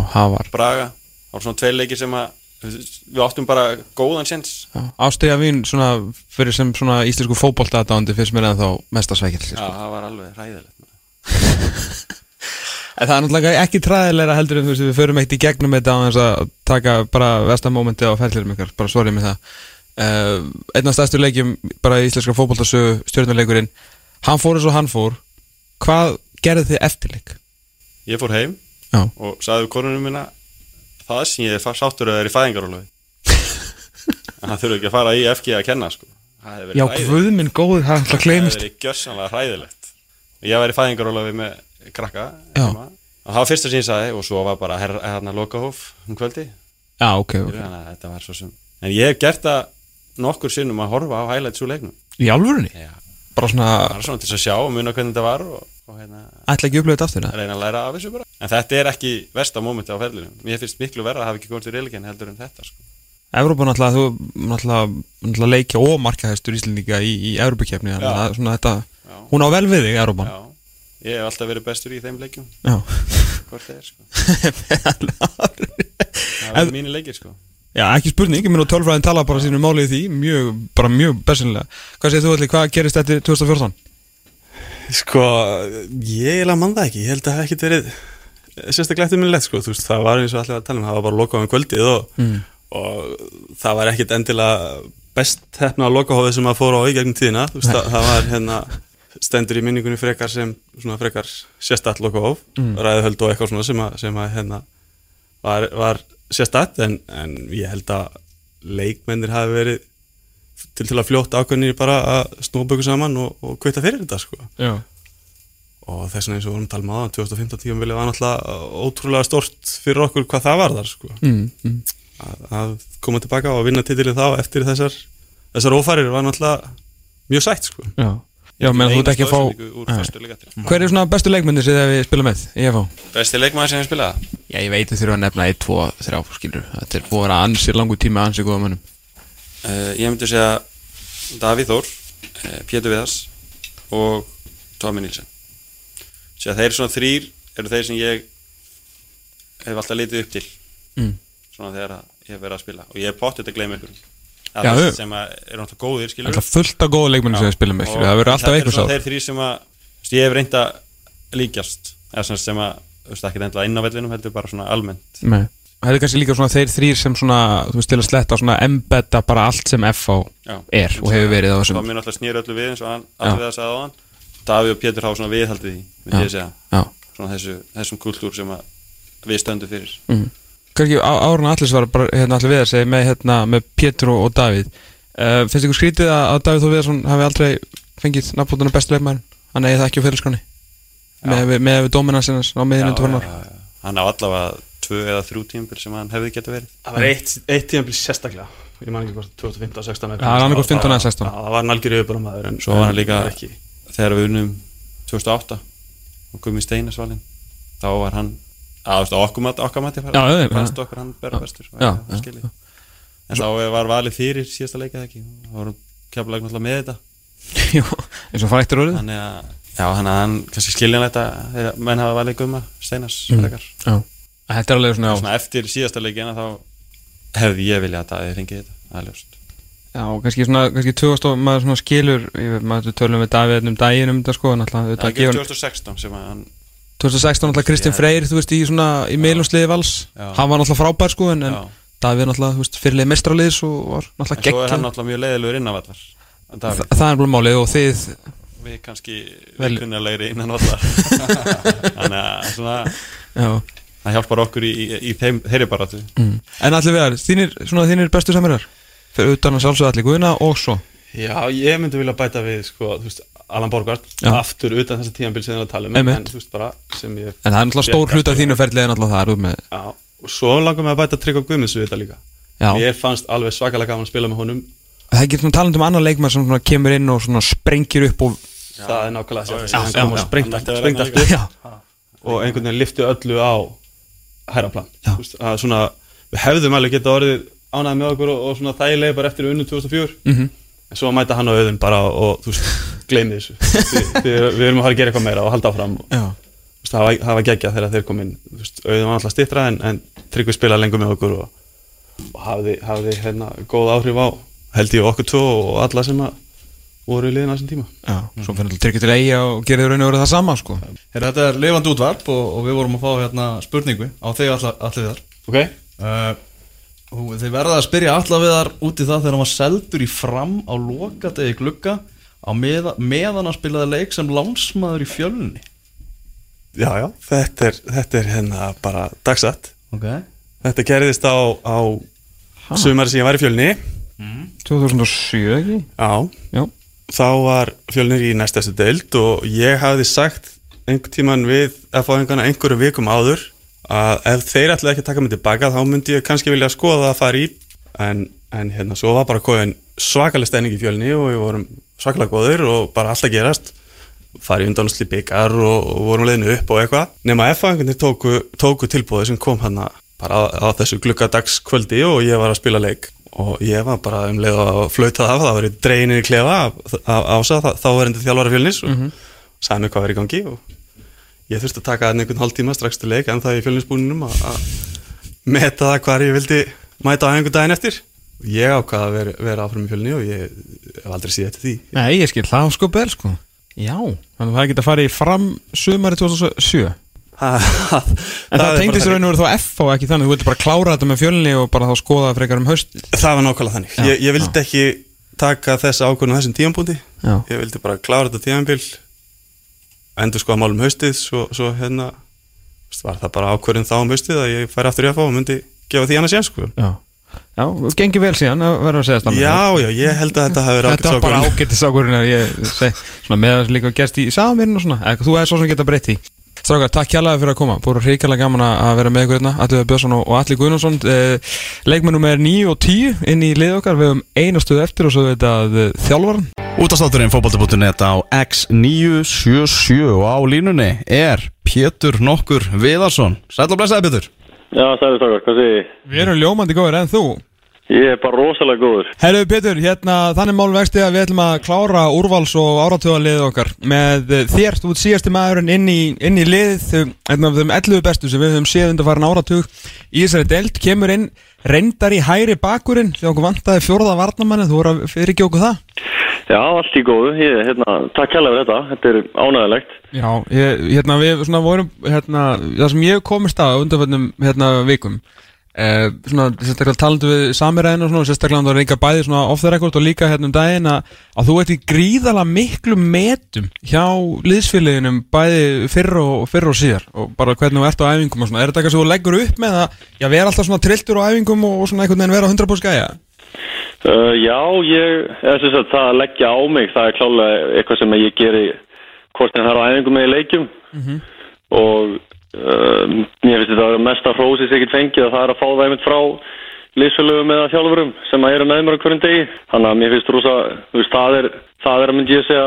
Braga, það var svona tvei leikir sem að við áttum bara góðan sens Ástriða vín svona fyrir sem svona íslensku fótboltaðdándi finnst mér að þá mestasvækjall Já, það var alveg ræðilegt En það er náttúrulega ekki træðilega heldur en þú veist við förum eitt í gegnum þetta á þess að taka bara vestamómenti á ferðlirum ykkar, bara sorry með það uh, Einn af stærstu leikjum bara í íslenska fótboltasögu, stjórnuleikurinn Hann fór eins og hann fór Hvað gerði þið eftirleik? Ég fór heim Já. og sagði við konunum minna það sem ég er sáttur að það er í fæðingarólafi en það þurfi ekki að fara í FG að kenna sko. Það hefði verið Já, hræðilegt. guð minn góður, það er alltaf Það gleymist hefði krakka heima. og það var fyrsta sem ég sagði og svo var bara hérna lokahóf um kvöldi Já, ok, ok. Svo sem En ég hef gert það nokkur sinnum að horfa á highlights úr leiknum. Í alvörunni? Já. Bara svona, Það er svona til þess að sjá og muna hvernig þetta var og, og hérna, ætla ekki þetta aftur eða? reyna að læra af þessu bara. En þetta er ekki versta mómenti á ferlinu Mér finnst miklu verra að hafa ekki komist í reylíkinn heldur en þetta sko. Evrópa náttúrulega, þú náttúrulega, náttúrulega leikja og markahæstur Íslendinga í, í Evrópakefni þannig að svona þetta, hún á vel við þig, Evrópan. Já, ég hef alltaf verið bestur í þeim leikjum Já. Hvort það er sko Það er mínu leikir sko Já, ekki spurning, ég minn og tölfræðin tala bara sínu máli í því, mjög, bara mjög besinlega. Hvað segir þú allir, hvað gerist eftir 2014? Sko, ég eiginlega mann það ekki, ég held að það hef ekkert verið sérstaklega eftir minni lett sko, þú veist, það var eins og allir að tala um, það var bara lokað um kvöldið og, Mm. og það var ekkert endilega best hefna lokahófið sem að fóra á í gegnum tíðina, þú veist, það var hérna stendur í minningunni frekar sem svona frekar sérstætt lokahóf, Mm. ræðuhöld og eitthvað svona sem að, sem að hérna var, var sérstætt en, en ég held að leikmennir hafi verið til til að fljóta ákveðnir bara að ykkur saman og, og kvita fyrir þetta sko Já. og þess vegna eins og vorum um aðan 2015 tíum vilja var náttúrulega ótrúlega stort fyrir okkur hvað það var þar sko Mm, mm. að, að koma tilbaka og vinna titilið þá eftir þessar þessar ófærir var náttúrulega mjög sætt sko Já, já menn þú ert ekki að fá... Hver er svona bestu leikmyndir sem þið við spila með í FH? Besti leikmaður sem ég spilaði? Já, ég veit að þurfa að nefna 1, 2, 3, skilur. Þetta er búið að vera ansi langu tíma, ansi góða mönnum. Uh, ég myndi segja Davíð Þór, uh, Pétur Viðars og Tómi Nílsen Sér þeir svona þrýr eru þeir sem ég hef alltaf litið upp til Mm. svona þegar að ég hef verið að spila og ég hef pottið að gleyma ykkur Já, Það sem að eru náttúrulega góðir skilur Alltaf fullt af góða leikmennir sem þið spila með. Það verður alltaf Þetta einhvers eru svona ár. þeir þrýr sem að ég hef reynd að líkjast eða sem, sem að, þú veist, ekki endla inn á vellinum heldur bara svona almennt Nei. Það er kannski líka svona þeir þrýr sem svona, þú veist, til að sletta svona embedda bara allt sem FH Já. er og hefur verið á Það þessum. var mér náttúrulega snýr öllu við eins og allir við að segja á hann Davíð og Pétur hafa svona viðhaldið í myndi Já. ég segja Já. svona þessu, þessum kultúr sem að við. Kannski á, árun allir var bara hérna allir við að segja með, hérna, með Pétur og, og Davíð. Uh, finnst ykkur skrítið að, að Davíð Þór Viðarsson hafi aldrei fengið nafnbóttunum bestu leikmærin? Hann eigi það ekki á fyrirskráni? Með, við- með við dóminansinans á miðin undir ár. Hann á allavega tvö eða þrjú tímabil sem hann hefði geta verið Það var eitt, eitt tímabil sérstaklega Ég man ekki hvort 2015 og 16 Já, það var annað hvort 15 eða 16. Já, það var nalgjör yfirbúna maður en Svo var hann líka ekki. þegar við unnum 2008 og Gumi Steinarsvalin þá var hann að, okkur mati, Já, já, já. fannst okkur hann berða bestur Já, já, en þá var valið fyrir síðasta leika eða ekki þá voru keflaði náttúrulega með þetta Jú, eins og frættur orðið. Þannig að, já, hann að hann kannski skiljanlegt að menn hafa valið Guma Steinars Mm. Já. Þetta er alveg svona, já. svona eftir síðasta leikina þá hefði ég viljað að það hefði fengið þetta það er ljóst Já, kannski svona, kannski 2000 maður svona skilur, ég veit, maður tölum við Davíð um daginn um þetta sko, en alltaf, það er ekki 2016 sem að hann 2016 alltaf Kristinn Freyr, þú veist, í svona, í meilumsliði vals, Já. hann var náttúrulega frábær sko, en, en. Davíð náttúrulega, þú veist, fyrirlið mestraliðs og var en náttúrulega svo er hann gegn. náttúrulega mjög leiðilegur innanvallar Þa, það er bara málið og þið, við kannski Vel- vikunnilegri innan vallar þannig að svona það hjálpar okkur í, í, í þeim, þeirri baráttu mm. en allir við þar, þínir, svona þínir bestu samirar, fyrir utan að sjálfsögða allir guðina og svo. Já, ég myndi vilja bæta við sko, þú veist, Alan Borgard Já. aftur utan þessa tíðanbíl sem það er að tala um Einmitt. en þú veist bara sem ég En það er náttúrulega stór hluta þínu ferlið en náttúrulega það er út með Já, og svo langar mig að bæta Tryggva Guðmunds við þetta líka. Já. Mér fannst alveg svakalega gaman að spila með honum. Það er ekki svona talandi um annan leikmann sem kemur inn og sprengir upp og Það er nákvæmlega Já, já, já. sprengt upp og einhvern veginn lifti öllu á að svona, við hefðum alveg geta orðið ánæði með okkur og, og svona þægilega bara eftir unnu 2004 Mhm. en svo mæta hann á auðun bara og þú veist, gleymi þessu. Við, við, við erum að fara að gera eitthvað meira og halda áfram. Og, Já. þú veist, það var, það var geggjað þegar þeir kom inn. Þú veist, auðun var alltaf stittra en, en Tryggvi spilaði lengur með okkur og, og hafði, hafði hérna, góð áhrif á held ég okkur tvo og alla sem að voru í liðin á þessum tíma. Já, svo fyrir að tryggja til eiga og gera þau raun og verið það sama sko. Herra, þetta er lifandi útvarp og, og við vorum að fá hérna spurningu á þig allir þar. Ok. Uh, Þið verða að spyrja allar við þar út í það þegar hann var seldur í fram á lokadegi glugga á meða, meðan að spilaði leik sem lánsmaður í fjölni. Já, já, þetta er, þetta er hérna bara dagsett. Okay. Þetta gerðist á, á sumari sem ég var í fjölni. 2007 ekki? Já, já. Þá var fjölnir í næstastu deild og ég hafði sagt einhvern tíman við að fá einhverjana einhverju vikum áður að ef þeir ætlaði ekki að taka mig tilbaka þá myndi ég kannski vilja skoða að fara í. En, en hérna svo var bara koðin svakalega stending í fjölni og við vorum svakalega góðir og bara alltaf gerast. Farið undanúsli byggar og, og vorum leiðinu upp og eitthvað. Nema F-fangunir tóku, tóku tilbúið sem kom hann bara á, á þessu glukadagskvöldi og ég var að spila leik. Og ég var bara um leið að flauta það það var í dreginni í klefa af, af ása þá, endur þjálfara fjölnis og Mhm. sagði mér hvað var í gangi og ég þurfti að taka hann einhvern hálftíma strax til leik en það í fjölnisbúninum að meta það hvar ég vildi mæta á einhvern daginn eftir ég ákvaða að vera, vera áfram í fjölni og ég hef aldrei síð eftir því. Nei, ég skil, það sko bel sko. Já, þannig að það geta farið fram sumari 2007 En það, það tengdi sér raun og verið þá F og ekki þannig, þú vildi bara klára þetta með fjölni og bara þá skoða frekar um haust. Það var nákvæmlega þannig. Já, ég, ég vildi ekki taka þessa ákvörðun á þessum tíðanbúndi Já. Ég vildi bara klára þetta tíðanbíl endur skoða málum haustið svo, svo hérna var það bara ákvörðun þá um haustið að ég færi aftur í að fá og myndi gefa því hann að sé sko. Já, já gengi vel síðan að vera að segja stanna Já, já, ég held að þetta hafi verið Þetta var bara ágættis ákvörðin að ég seg, svona með að líka gerst í samirinn og svona, eða þú er svo sem geta breytt í Strákar, takk kjærlega fyrir að koma, búið hrikalega gaman að vera með ykkur hérna, Allir Björnsson og Alli Guðnarsson eh, Leikmennum er 9 og 10 inn í lið okkar, við höfum einu stöðu eftir og svo þetta uh, þjálfaran Útastátturinn fótbolti.net á X977 og á línunni er Pétur Nokkur Viðarsson. Sæll og blessaði Pétur. Já, sæður stakar, hvað segir þið? Við erum ljómandi góður en þú Ég er bara rosalega góður. Herru Pétur, hérna þannig mál vexti að við ætlum að klára úrvals og áratöðalið okkar með þér, þú ert síðasti maðurinn inn í, inn í lið, einn af þeim 11 bestu sem við höfum séð undir farin áratug í þessari deild, kemur inn reyndar í hæri bakurinn þegar okkur vantaði fjórða varnamanni, þú voru að fyrir ekki okkur það Já, allt í góðu. Ég, hérna, takk kærlega fyrir þetta. Þetta er ánægilegt. Já, ég, hérna við svona vorum, hérna, það sem ég komist að hérna vikum eh, svona, sérstaklega talandu við samiræðin og svona, sérstaklega það er einhver bæði svona off the record og líka hérna um daginn að, að þú ert í gríðala miklu metum hjá liðsfélaginum bæði fyrr og, fyrr og síðar. Og bara hvernig þú ert á æfingum og svona, er þetta eitthvað sem þú leggur upp með að, já, vera alltaf svona trilltur á æfingum og, og svona einhvern veginn vera 100% gæja? Uh, já, ég, eða sem sagt, það að leggja á mig, það er klálega eitthvað sem ég geri hvort en það er á æfingum með í leikjum. Og uh, mér finnst þetta mesta hrósi sem ég get fengið að það er að fá það einmitt frá liðsfélögum eða þjálfurum sem að eru með mér á hverjum degi. Þannig að mér finnst veist, það er það er að myndi ég segja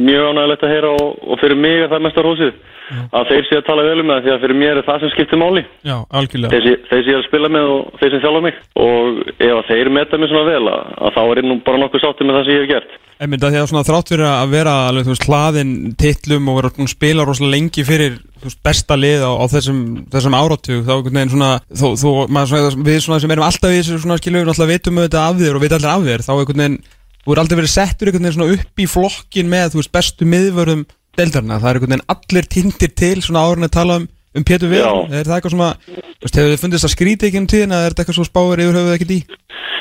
mjög ánægilegt að heyra og, og fyrir mig er það mesta hrósið að þeir sé að tala vel um það því að fyrir mér er það sem skiptir máli. Já, algjörlega. Þeir, sé- þeir er að spila með og þeir sem þjálfa mig. Og ef að þeir meta mig svona vel að, að þá er ég nú bara nokkuð sáttið með það sem ég hef gert. Einmitt að því að svona þrátt fyrir að vera alveg, þú veist, hlaðin titlum og vera að spila rosalega lengi fyrir veist, besta lið á, á þessum, þessum áratug þá einhvern veginn svona, þó, þó, maður, svona, við svona sem erum alltaf í þessu svona skilur við alltaf vitum auðvitað af þér og vita allir af þér þá einhvern veginn, þú er aldrei verið settur einhvern veginn svona upp í flokkin með þú veist, bestu miðvörðum deildarna, það er einhvern veginn allir tindir til svona árin að tala um, um Pétur Já. er það eitthvað þú veist, hefur þið fundist að skríti ekki um tíðina eða er þetta eitthvað svo spáir yfir höfuð ekkert í?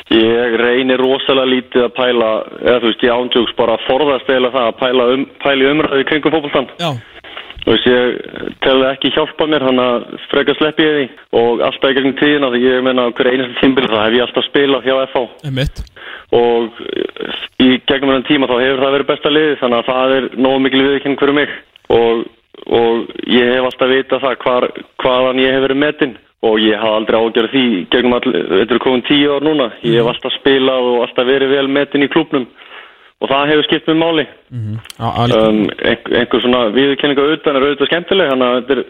Ég reynir rosalega lítið að pæla eða þú veist, ég ándjóks bara að forðast eða það að pæla, um, pæla í umræði kringum Já. Þú veist, ég tel ekki hjálpa mér, hann að freka sleppi ég því. Og alltaf í gegnum tíðina því ég meina hver einasta tímbil það hef ég alltaf spilað hjá FH Einmitt. og í gegnum þennan tíma þá hefur það verið besta liðið þannig að það er nógu mikil viðkynning fyrir mig. Og, og ég hef alltaf vitað það hvar, hvaðan ég hef verið metinn. Og ég haf aldrei ágjörð því gegnum all, þetta er komin tíu ár núna. Ég hef alltaf spilað og alltaf verið vel metinn í klubnum og það hefur skipt mér máli. Um, einhver, einhver svona viðurkenninga utan er auðvitað skemmtileg þannig að þetta er,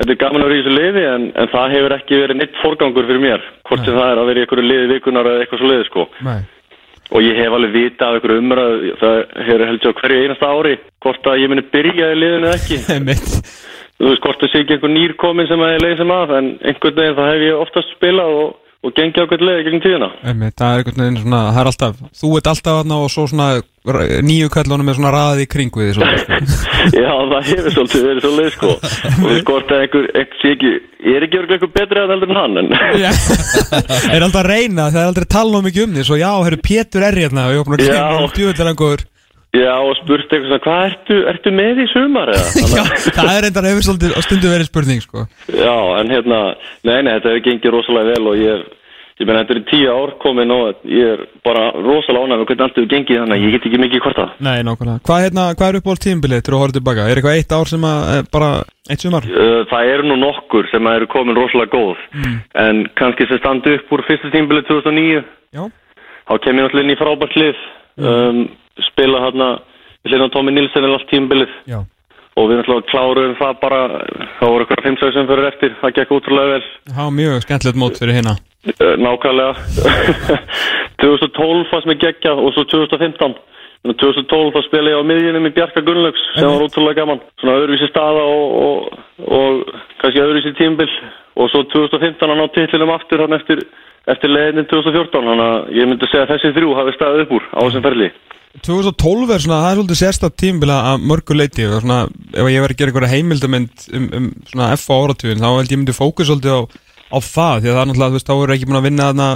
þetta er gaman að vera í þessu liði en, en það hefur ekki verið neitt forgangur fyrir mér hvort sem það er að vera í einhverju liði vikunar eða eitthvað svo liði sko. Nei. og ég hef alveg vita af einhverju umræð það hefur heldur á hverju einasta ári hvort að ég muni byrja í liðinu eða ekki. Þú veist hvort það sé ekki einhver nýr komin sem að ég leiði sem að en einhvern veginn það hef ég oftast spilað og, og gengið á hvernig liði gegn tíðina. Það er einhvern veginn svona, það er alltaf þú ert alltaf þarna og svo svona nýju kallunum með svona raði í kringu því svona, sko. Já, það hefur svolítið verið svo leið sko. Og hvort að einhver, einhver sé ekki ég er ekki örgulega einhver betri að heldur en hann en er alltaf að reyna, það er aldrei tala um mikið um því svo já, herru, Pétur er hérna og ég opna að kemur um djúvillangur Já, og spurt eitthvað svona, hvað ertu, ertu með í sumar eða? Já, það er reyndar hefur svolítið á stundu verið spurning sko. Já, en hérna, nei, nei, þetta hefur gengið rosalega vel og ég, ég meina, þetta er tíu ár komin og ég er bara rosalega ánægð með hvernig allt hefur gengið þannig að ég get ekki mikið hvort það. Nei, nákvæmlega Hvað, hérna, hvað er upp á tímbilið til að horfa tilbaka? Er eitthvað eitt ár sem að, eh, bara, eitt sumar? Það eru nú nokkur sem eru komin rosalega góð, Mm. en kannski sem standi upp úr fyrsta tímbilið 2009, Já. þá kem ég náttúrulega inn í frábært lið, um, spila hérna, við hlýðum Tómi Nilsen er allt tímbilið. Já. Og við náttúrulega kláruðum það bara, það voru eitthvað 5-6 sem fyrir eftir, það gekk útrúlega vel. Það var mjög skemmtilegt mót fyrir hérna Nákvæmlega. 2012 fannst mér geggjað og svo 2015 Þannig að 2012 þá spila ég á miðjunum í Bjarka Gunnlaugs sem var ótrúlega gaman. Svona öðruvísi staða og, og, og kannski öðruvísi tímbil og svo 2015 að ná titlinum aftur hann eftir, eftir leiðin 2014 þannig að ég myndi segja að þessi þrjú hafi staðið upp úr á þessum ferli 2012 er svona, það er svolítið sérstætt tímbila að mörgu leiti og svona, ef ég verið að gera einhverja heimildamönd um, um svona F á áratugin þá held ég myndi fókus svolítið á, á það því að það er náttúrulega, þú veist, þá eru ekki búin að vinna þarna,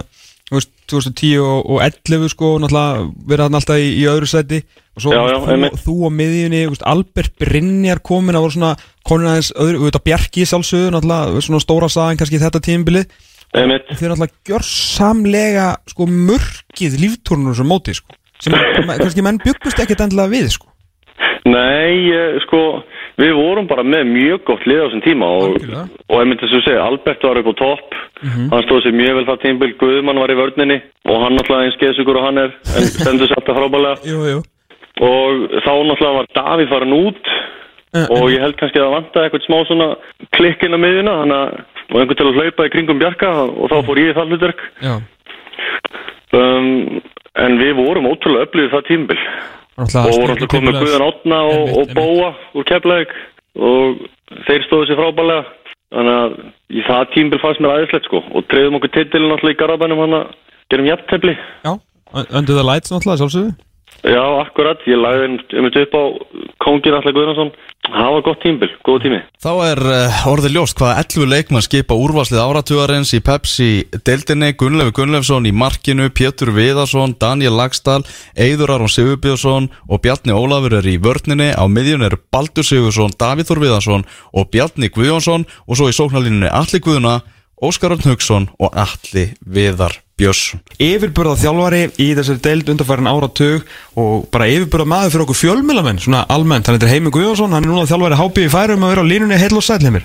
þú veist, 2010 og, og 11 sko, náttúrulega verið þarna alltaf í, í öðru seti og svo Já, já, þú, þú á miðjunni, þú veist, Albert Brynjar komin að voru svona, konin aðeins öðru, auðvitað Bjarki sjálfsögðu, náttúrulega, svona stóra sagan kannski þetta tímbili Einmitt. og þeir náttúrulega gjörsamlega sko mörkið líftúrnur sem móti sko sem kannski menn byggust ekkert endilega við sko. Nei, sko, við vorum bara með mjög gott lið á þessum tíma og, og ég myndi þess að segja, Albert var upp á topp, hann stóð sér mjög vel það tímbil, Guðmann var í vörninni og hann náttúrulega eins geðsugur og hann er, en stendur sér alltaf frábælega Jú, jú. Og þá náttúrulega var Davíð farin út og ég held kannski að það vantaði eitthvað smá svona klikkin á miðjuna, þannig að og einhvern til að hlaupa í kringum Bjarka og þá fór ég í það hlutverk. Um, en við vorum ótrúlega öflugið það tímbil og voru sterkur alltaf komið. Guðan Átna og, og Bóa úr Keflavík. Og þeir stóðu sér frábælega þannig að í það tímbil fannst mér aðeinslegt sko. Og treyðum okkur titilin alltaf í Garabænum hann að gerum Já, Under the Lights náttúrulega sjálfsögðu Já, akkurat, ég lagði um þetta upp á Kóngin Alltaf Guðnason. Það var gott tímbil, góð tími. Þá er uh, orðið ljóst hvaða 11 leikmann skipa úrvarslið áratugarins. Í Pepsi deildinni, Gunnlefur Gunnlefsson í markinu, Pétur Viðarsson, Daniel Lagstall, Eiður Aron Sigurbjörnsson og Bjarni Ólafur er í vörninni, á miðjun er Baldur Sigursson, Davíð Þór Viðarsson og Bjarni Guðjónsson. Og svo í sóknarlínunni Alli Guðuna, Óskar Örn Haugsson og Alli Viðar Björnsson. Yfirburða þjálfari í þessari deild undarfærin áratug og bara yfirburða maður fyrir okkur fjölmilamenn svona almennt, hann heitir Heimi Guðjónsson hann er núna þjálfari hápi í færum að vera á línunni heil og sæl heimir.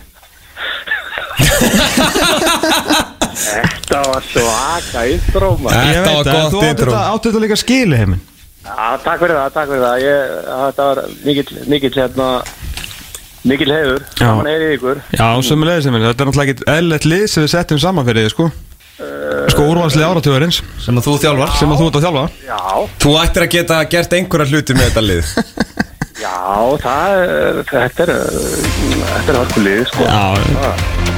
Þetta var svaka intro maður. Ég veit að þú átti þetta- þetta líka skili heimin Já, takk fyrir það, takk fyrir það. Ég, Þetta var mikill, mikill hérna mikill hefur, Já. saman er í ykkur. Já, sömulegis heimir, þetta er náttúrulega ekkit eðlilegt lið sem við settum saman fyrir þið sko. Sko úrvalslið áratugarins Sem að þú þjálfar. Sem að þú ert að þjálfa. Já, Þú ættir að geta gert einhverja hluti með þetta lið. Já, það er þetta er, þetta er hörkulið sko. Já. Það-